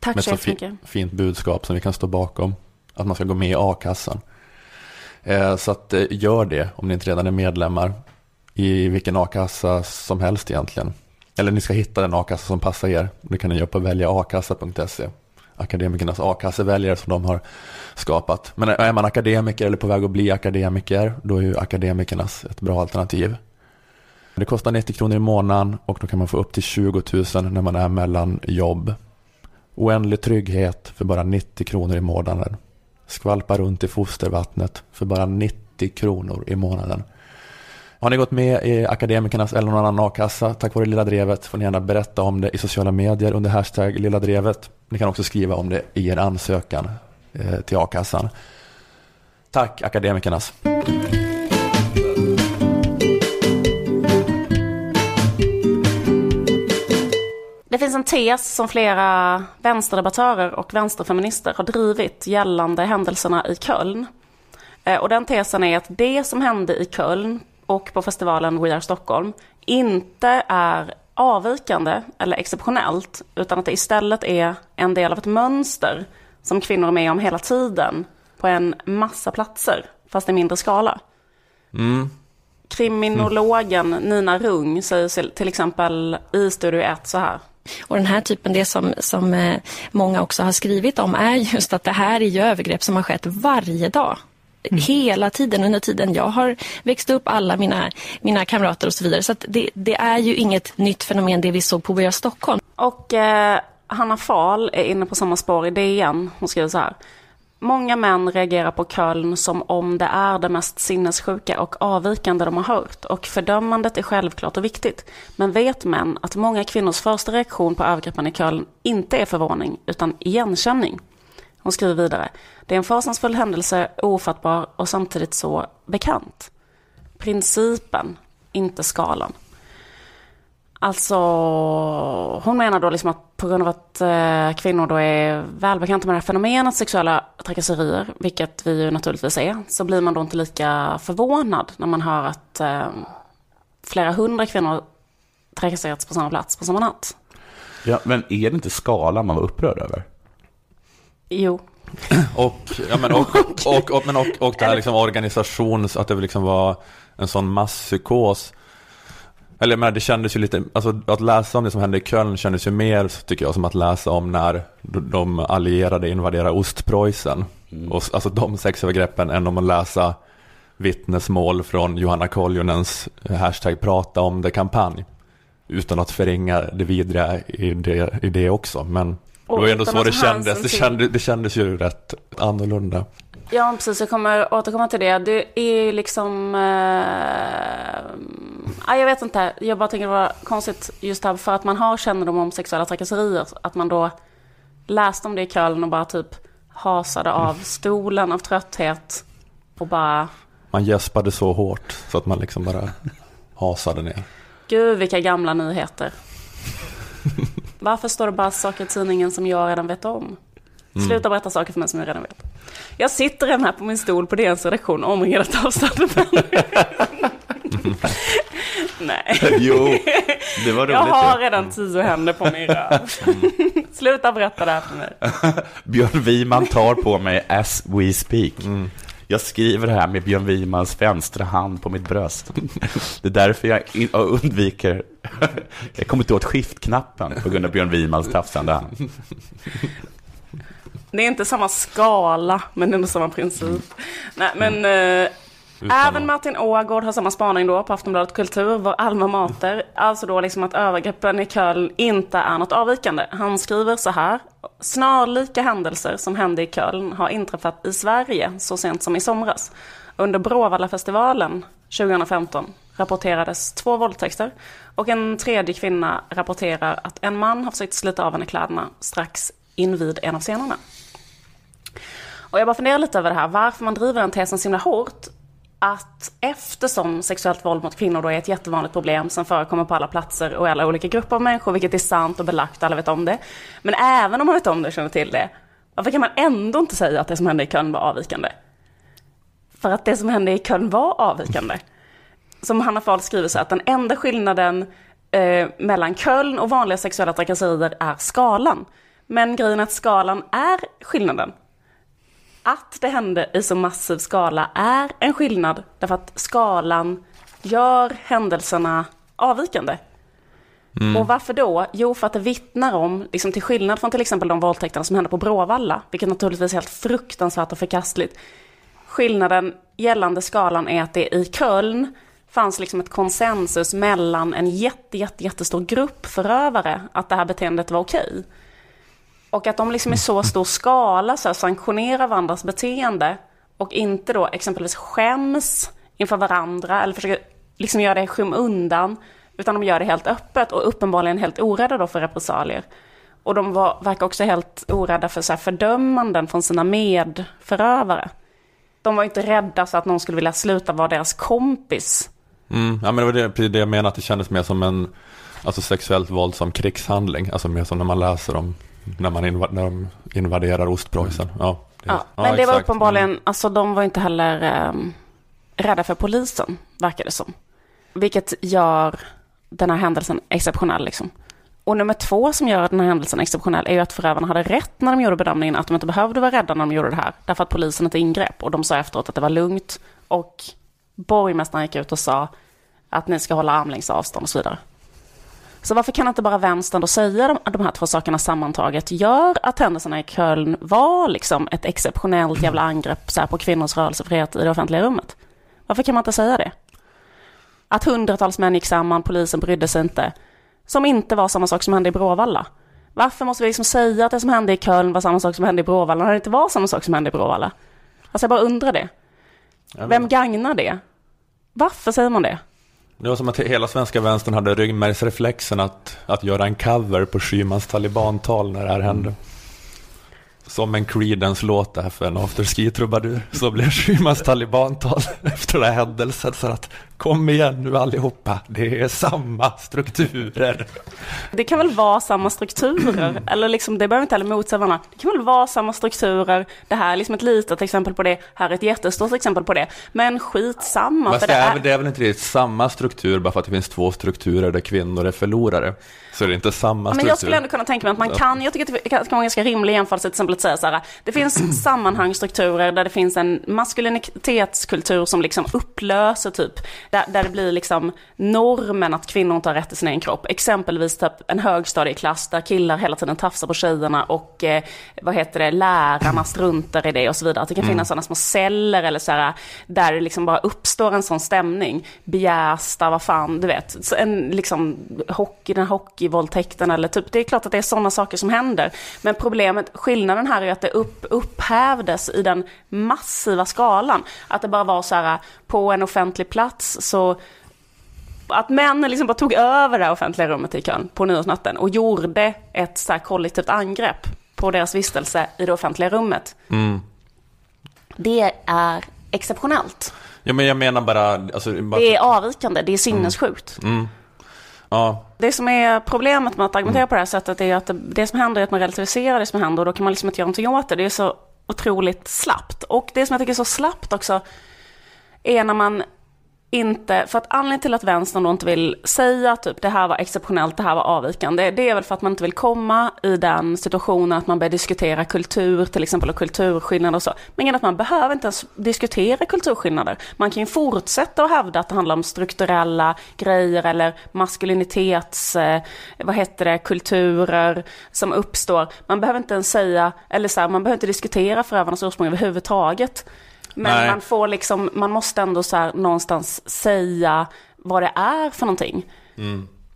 S1: Tack
S2: med
S1: så
S2: ett så
S1: jättemycket.
S2: fint budskap som vi kan stå bakom. Att man ska gå med i a-kassan. Eh, Så att eh, gör det om ni inte redan är medlemmar i vilken a-kassa som helst egentligen. Eller ni ska hitta den a-kassa som passar er. Det kan ni göra på väljaakassa.se. Akademikernas a-kasseväljare som de har skapat. Men är man akademiker eller på väg att bli akademiker, då är ju akademikernas ett bra alternativ. Det kostar 90 kronor i månaden och då kan man få upp till 20 000 när man är mellan jobb. Oändlig trygghet för bara 90 kronor i månaden. Skvalpa runt i fostervattnet för bara 90 kronor i månaden. Har ni gått med i Akademikernas eller någon annan a-kassa tack vare Lilla Drevet får ni gärna berätta om det i sociala medier under hashtag Lilla Drevet. Ni kan också skriva om det i er ansökan eh, till a-kassan. Tack Akademikernas.
S1: Det finns en tes som flera vänsterdebattörer och vänsterfeminister har drivit gällande händelserna i Köln. Eh, och den tesen är att det som hände i Köln och på festivalen We Are Stockholm inte är avvikande eller exceptionellt, utan att det istället är en del av ett mönster som kvinnor är med om hela tiden på en massa platser, fast i mindre skala.
S2: Mm.
S1: Kriminologen Nina Rung säger till exempel i Studio 1 så här.
S7: Och den här typen, det som, som eh, många också har skrivit om är just att det här är ju övergrepp som har skett varje dag. Mm. Hela tiden under tiden jag har växt upp, alla mina, mina kamrater och så vidare. Så det, det, är ju inget nytt fenomen det vi såg på Boja Stockholm.
S1: Och eh, Hanna Fahl är inne på samma spår i DN. Hon skriver så här. Många män reagerar på Köln som om det är det mest sinnessjuka och avvikande de har hört och fördömandet är självklart och viktigt. Men vet män att många kvinnors första reaktion på övergreppen i Köln inte är förvåning utan igenkänning. Hon skriver vidare. Det är en fasansfull händelse, ofattbar och samtidigt så bekant. Principen, inte skalan. Alltså, hon menar då liksom att på grund av att eh, kvinnor då är välbekanta med det här fenomenet sexuella trakasserier, vilket vi ju naturligtvis är, så blir man då inte lika förvånad när man hör att eh, flera hundra kvinnor trakasserats på samma plats på samma natt.
S3: Ja, men är det inte skalan man var upprörd över?
S1: Jo.
S2: och, ja, men, och, och, och, men och, och det här liksom organisations, att det liksom var en sån masspsykos eller jag menar, det kändes ju lite, alltså att läsa om det som hände i Köln kändes ju mer, tycker jag, som att läsa om när de allierade invaderade Ostpreussen. Mm. Och, alltså de sexövergreppen än om att läsa vittnesmål från Johanna Koljonens hashtag prata om det kampanj. Utan att förringa det vidriga i det, i det också. Men det var ändå så det kändes. Det, kände, det kändes ju rätt annorlunda.
S1: Ja, precis. Jag kommer återkomma till det. Det är liksom... Eh, jag vet inte. Jag bara tänker det var konstigt just här för att man har kännedom om sexuella trakasserier. Att man då läste om det i Köln och bara typ hasade av stolen av trötthet. Och bara...
S2: Man gäspade så hårt så att man liksom bara hasade ner.
S1: Gud, vilka gamla nyheter. Varför står det bara saker i tidningen som jag redan vet om? Mm. Sluta berätta saker för mig som jag redan vet. Jag sitter redan här på min stol på DNs redaktion omringad av. Nej.
S3: Jo, det var roligt.
S1: Jag har redan tio händer på min röv. Mm. Sluta berätta det här för mig.
S3: Björn Wiman tar på mig as we speak. Mm. Jag skriver det här med Björn Wimans vänstra hand på mitt bröst. Det är därför jag undviker... Jag kommer inte åt skiftknappen på grund av Björn Wimans tafsande hand.
S1: Det är inte samma skala, men ändå samma princip. Nej, men eh, även Martin Ågård har samma spaning då på Aftonbladet Kultur, vår alma mater. Alltså då liksom att övergreppen i Köln inte är något avvikande. Han skriver så här. Snarlika händelser som hände i Köln har inträffat i Sverige så sent som i somras. Under Bråvallafestivalen 2015 rapporterades två våldtäkter och en tredje kvinna rapporterar att en man har försökt slita av henne kläderna strax invid en av scenerna. Och jag bara funderar lite över det här, varför man driver den tesen så himla hårt. Att eftersom sexuellt våld mot kvinnor då är ett jättevanligt problem som förekommer på alla platser och i alla olika grupper av människor, vilket är sant och belagt, alla vet om det. Men även om man vet om det och känner till det, varför kan man ändå inte säga att det som hände i Köln var avvikande? För att det som hände i Köln var avvikande. Som Hanna Fahl skriver så att den enda skillnaden eh, mellan Köln och vanliga sexuella trakasserier är skalan. Men grejen är att skalan är skillnaden. Att det hände i så massiv skala är en skillnad därför att skalan gör händelserna avvikande. Mm. Och varför då? Jo, för att det vittnar om, liksom till skillnad från till exempel de våldtäkterna som hände på Bråvalla, vilket naturligtvis är helt fruktansvärt och förkastligt. Skillnaden gällande skalan är att det i Köln fanns liksom ett konsensus mellan en jätte, jätte, jättestor grupp förövare att det här beteendet var okej. Och att de liksom i så stor skala så här, sanktionerar varandras beteende och inte då exempelvis skäms inför varandra eller försöker liksom göra det i skymundan. Utan de gör det helt öppet och uppenbarligen helt orädda då för repressalier. Och de var, verkar också helt orädda för så här, fördömanden från sina medförövare. De var inte rädda så att någon skulle vilja sluta vara deras kompis.
S2: Mm, ja men det var det, det jag menade, att det kändes mer som en Alltså sexuellt våld som krigshandling, alltså mer som när man läser om när, man inva- när de invaderar Ostpreussen. Ja, det-
S1: Ja, men det var uppenbarligen, alltså de var inte heller ehm, rädda för polisen, verkar det som. Vilket gör den här händelsen exceptionell liksom. Och nummer två som gör den här händelsen exceptionell är ju att förövarna hade rätt när de gjorde bedömningen att de inte behövde vara rädda när de gjorde det här. Därför att polisen inte ingrep och de sa efteråt att det var lugnt. Och borgmästaren gick ut och sa att ni ska hålla armlängds avstånd och så vidare. Så varför kan inte bara vänstern då säga de, de här två sakerna sammantaget gör att händelserna i Köln var liksom ett exceptionellt jävla angrepp så här, på kvinnors rörelsefrihet i det offentliga rummet? Varför kan man inte säga det? Att hundratals män gick samman, polisen brydde sig inte. Som inte var samma sak som hände i Bråvalla. Varför måste vi liksom säga att det som hände i Köln var samma sak som hände i Bråvalla när det inte var samma sak som hände i Bråvalla? Alltså jag bara undrar det. Vem gagnar det? Varför säger man det?
S2: Det var som att hela svenska vänstern hade ryggmärgsreflexen att, att göra en cover på Schymans talibantal när det här hände. Som en Creedence-låt där för en afterski-trubadur så blev Schymans talibantal efter den här händelsen så att kom igen nu allihopa, det är samma strukturer.
S1: Det kan väl vara samma strukturer, eller liksom, det behöver inte heller motsäga varandra. Det kan väl vara samma strukturer, det här är liksom ett litet exempel på det, här är ett jättestort exempel på det. Men skitsamma,
S2: Men
S1: för
S2: det
S1: det
S2: är, det är väl inte riktigt samma struktur bara för att det finns två strukturer där kvinnor är förlorare. Så är det inte samma struktur.
S1: Men jag skulle ändå kunna tänka mig att man kan, jag tycker att det kan vara ganska rimlig jämförelse till exempel att säga så här, det finns sammanhangsstrukturer där det finns en maskulinitetskultur som liksom upplöser typ, där, där det blir liksom normen att kvinnor inte har rätt till sin egen kropp. Exempelvis typ en högstadieklass där killar hela tiden tafsar på tjejerna och eh, vad heter det, lärarna struntar i det och så vidare. Att det kan finnas sådana små celler eller så här, där det liksom bara uppstår en sån stämning. Bjästa, vad fan, du vet. Så En liksom hockey, den hockeyvåldtäkten eller typ, det är klart att det är sådana saker som händer. Men problemet, skillnaden här är att det upp, upphävdes i den massiva skalan. Att det bara var så här, på en offentlig plats så att männen liksom bara tog över det offentliga rummet i Köln på nyårsnatten och gjorde ett så här kollektivt angrepp på deras vistelse i det offentliga rummet. Det är exceptionellt.
S2: Ja, men jag menar bara... Alltså, bara
S1: Det är avvikande, det är sinnessjukt.
S2: ja,
S1: Det som är problemet med att argumentera på det här sättet är att det, det som händer är att man relativiserar det som händer och då kan man liksom inte göra någonting åt det. Det är så otroligt slappt. Och det som jag tycker är så slappt också är när man inte, för att anledningen till att vänstern då inte vill säga typ det här var exceptionellt, det här var avvikande, det är väl för att man inte vill komma i den situationen att man börjar diskutera kultur till exempel och kulturskillnader och så. Men att man behöver inte ens diskutera kulturskillnader. Man kan ju fortsätta att hävda att det handlar om strukturella grejer eller maskulinitets, eh, vad heter det, kulturer som uppstår. Man behöver inte ens säga, eller så här, man behöver inte diskutera förövarnas ursprung överhuvudtaget. Men
S2: Nej.
S1: man får liksom, man måste ändå så här någonstans säga vad det är för någonting.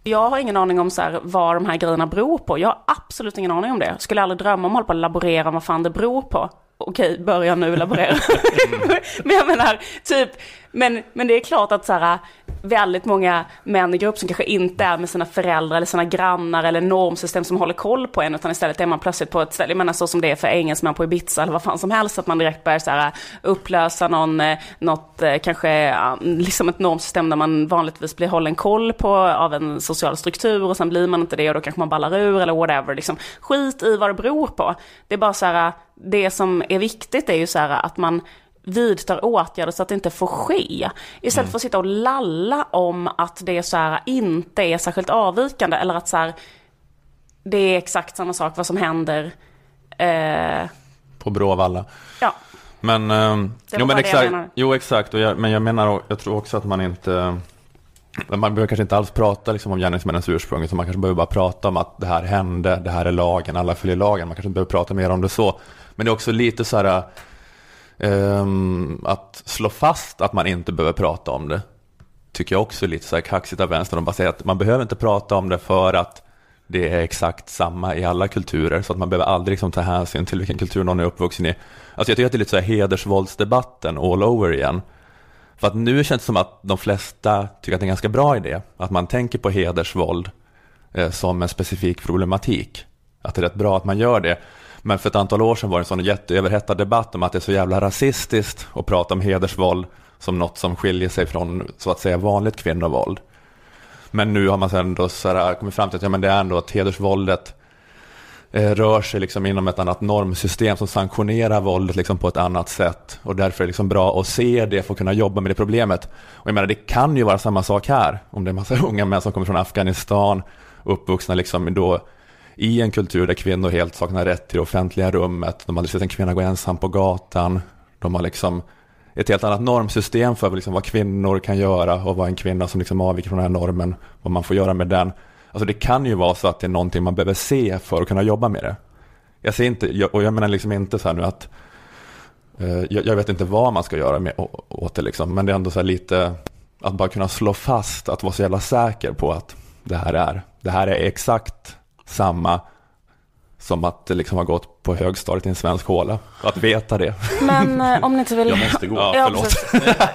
S1: Jag har ingen aning om så här, vad de här grejerna beror på. Jag har absolut ingen aning om det. Skulle aldrig drömma om att hålla på och laborera vad fan det beror på. Okej, börja nu laborera. men jag menar, typ, men, men det är klart att så här, väldigt många män i grupp som kanske inte är med sina föräldrar eller sina grannar eller normsystem som håller koll på en, utan istället är man plötsligt på ett ställe, jag menar så som det är för engelsmän på Ibiza eller vad fan som helst, att man direkt börjar så här, upplösa någon, eh, något, eh, kanske liksom ett normsystem där man vanligtvis blir hållen koll på av en social struktur och sen blir man inte det och då kanske man ballar ur eller whatever. Liksom. Skit i vad det beror på. Det är bara så här, det som är viktigt är ju så här att man vidtar åtgärder så att det inte får ske. Istället för att sitta och lalla om att det så här, inte är särskilt avvikande eller att så här, det är exakt samma sak vad som händer. Eh,
S2: på Bråvalla.
S1: ja,
S2: Men,
S1: var
S2: jo, men exakt, jo exakt, och jag, men jag menar, jag tror också att man inte, man behöver kanske inte alls prata liksom, om gärningsmännens ursprung, utan man kanske behöver bara prata om att det här hände, det här är lagen, alla följer lagen, man kanske inte behöver prata mer om det så. Men det är också lite så här, Um, att slå fast att man inte behöver prata om det, tycker jag också är lite så här kaxigt av vänstern, de bara säger att man behöver inte prata om det för att det är exakt samma i alla kulturer, så att man behöver aldrig liksom ta hänsyn till vilken kultur någon är uppvuxen i. Alltså jag tycker att det är lite så här hedersvåldsdebatten all over igen. För att nu känns det som att de flesta tycker att det är en ganska bra idé, att man tänker på hedersvåld eh, som en specifik problematik. Att det är rätt bra att man gör det. Men för ett antal år sedan var det en sån jätteöverhettad debatt om att det är så jävla rasistiskt att prata om hedersvåld som något som skiljer sig från så att säga vanligt kvinnovåld. Men nu har man sen då så här, kommit fram till att ja, men det är ändå att hedersvåldet eh, rör sig liksom inom ett annat normsystem som sanktionerar våldet liksom på ett annat sätt. Och därför är det liksom bra att se det för att kunna jobba med det problemet. Och jag menar, det kan ju vara samma sak här. Om det är en massa unga män som kommer från Afghanistan, uppvuxna liksom då i en kultur där kvinnor helt saknar rätt till det offentliga rummet. De har aldrig sett en kvinna gå ensam på gatan. De har liksom ett helt annat normsystem för liksom vad kvinnor kan göra och vad en kvinna som liksom avviker från den här normen, vad man får göra med den. Alltså det kan ju vara så att det är någonting man behöver se för att kunna jobba med det. Jag ser inte, och jag menar liksom inte så här nu att eh, jag, vet inte vad man ska göra med, åt det liksom, men det är ändå så här lite att bara kunna slå fast, att vara så jävla säker på att det här är, det här är exakt samma som att det liksom har gått på högstadiet i en svensk håla. Att veta det.
S1: Men eh, om ni inte vill...
S3: Jag måste gå.
S2: Ja, förlåt.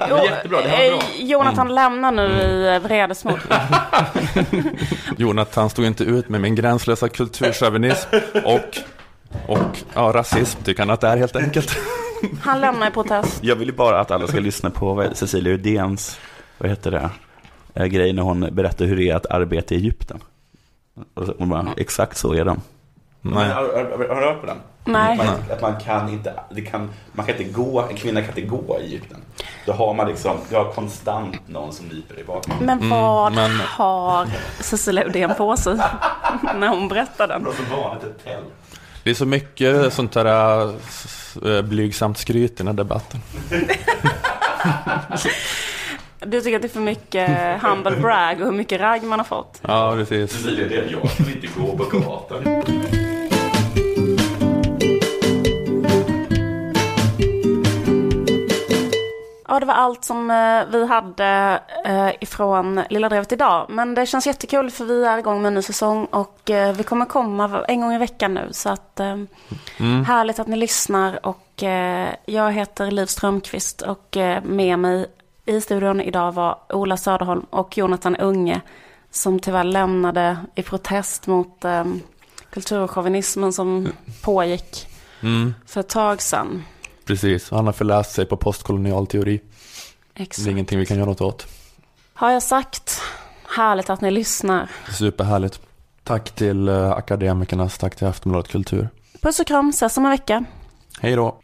S1: jo, Jättebra, det var bra. Eh, Jonathan mm. lämnar nu i vredesmod.
S2: Jonathan stod inte ut med min gränslösa kulturchauvinism och, och ja, rasism, tycker han att det är helt enkelt.
S1: Han lämnar i protest.
S3: Jag vill ju bara att alla ska lyssna på Cecilia Udéns, vad heter det, eh, grej när hon berättar hur det är att arbeta i Egypten. Och hon bara, exakt så är de. Nej. Har, har, har, du hört på den?
S1: Nej.
S3: Man, att man kan inte, det kan, man kan inte gå, en kvinna kan inte gå i Egypten. Då har man liksom, du har konstant någon som nyper i baken.
S1: Men mm, vad mm, men... har Cecilia Uddén på sig när hon berättar den?
S3: Det är vanligt ett tält.
S2: Det är så mycket sånt där äh, blygsamt skryt i den här debatten.
S1: Du tycker att det är för mycket humble brag och hur mycket ragg man har fått?
S2: Ja, precis.
S3: Cecilia, det är jag som inte går på gatan.
S1: Ja, det var allt som eh, vi hade eh, ifrån Lilla Drevet idag. Men det känns jättekul för vi är igång med en ny säsong och eh, vi kommer komma en gång i veckan nu. Så att mm. härligt att ni lyssnar och jag heter Liv Strömqvist och med mig i studion idag var Ola Söderholm och Jonathan Unge som tyvärr lämnade i protest mot kulturchauvinismen som pågick mm. för ett tag sedan.
S2: Precis, han har förläst sig på postkolonial teori.
S1: Exakt.
S2: Det är ingenting vi kan göra något åt.
S1: Har jag sagt. Härligt att ni lyssnar.
S2: Superhärligt. Tack till uh, akademikernas, tack till Aftonbladet Kultur.
S1: Puss och kram, ses om en vecka.
S2: Hej då.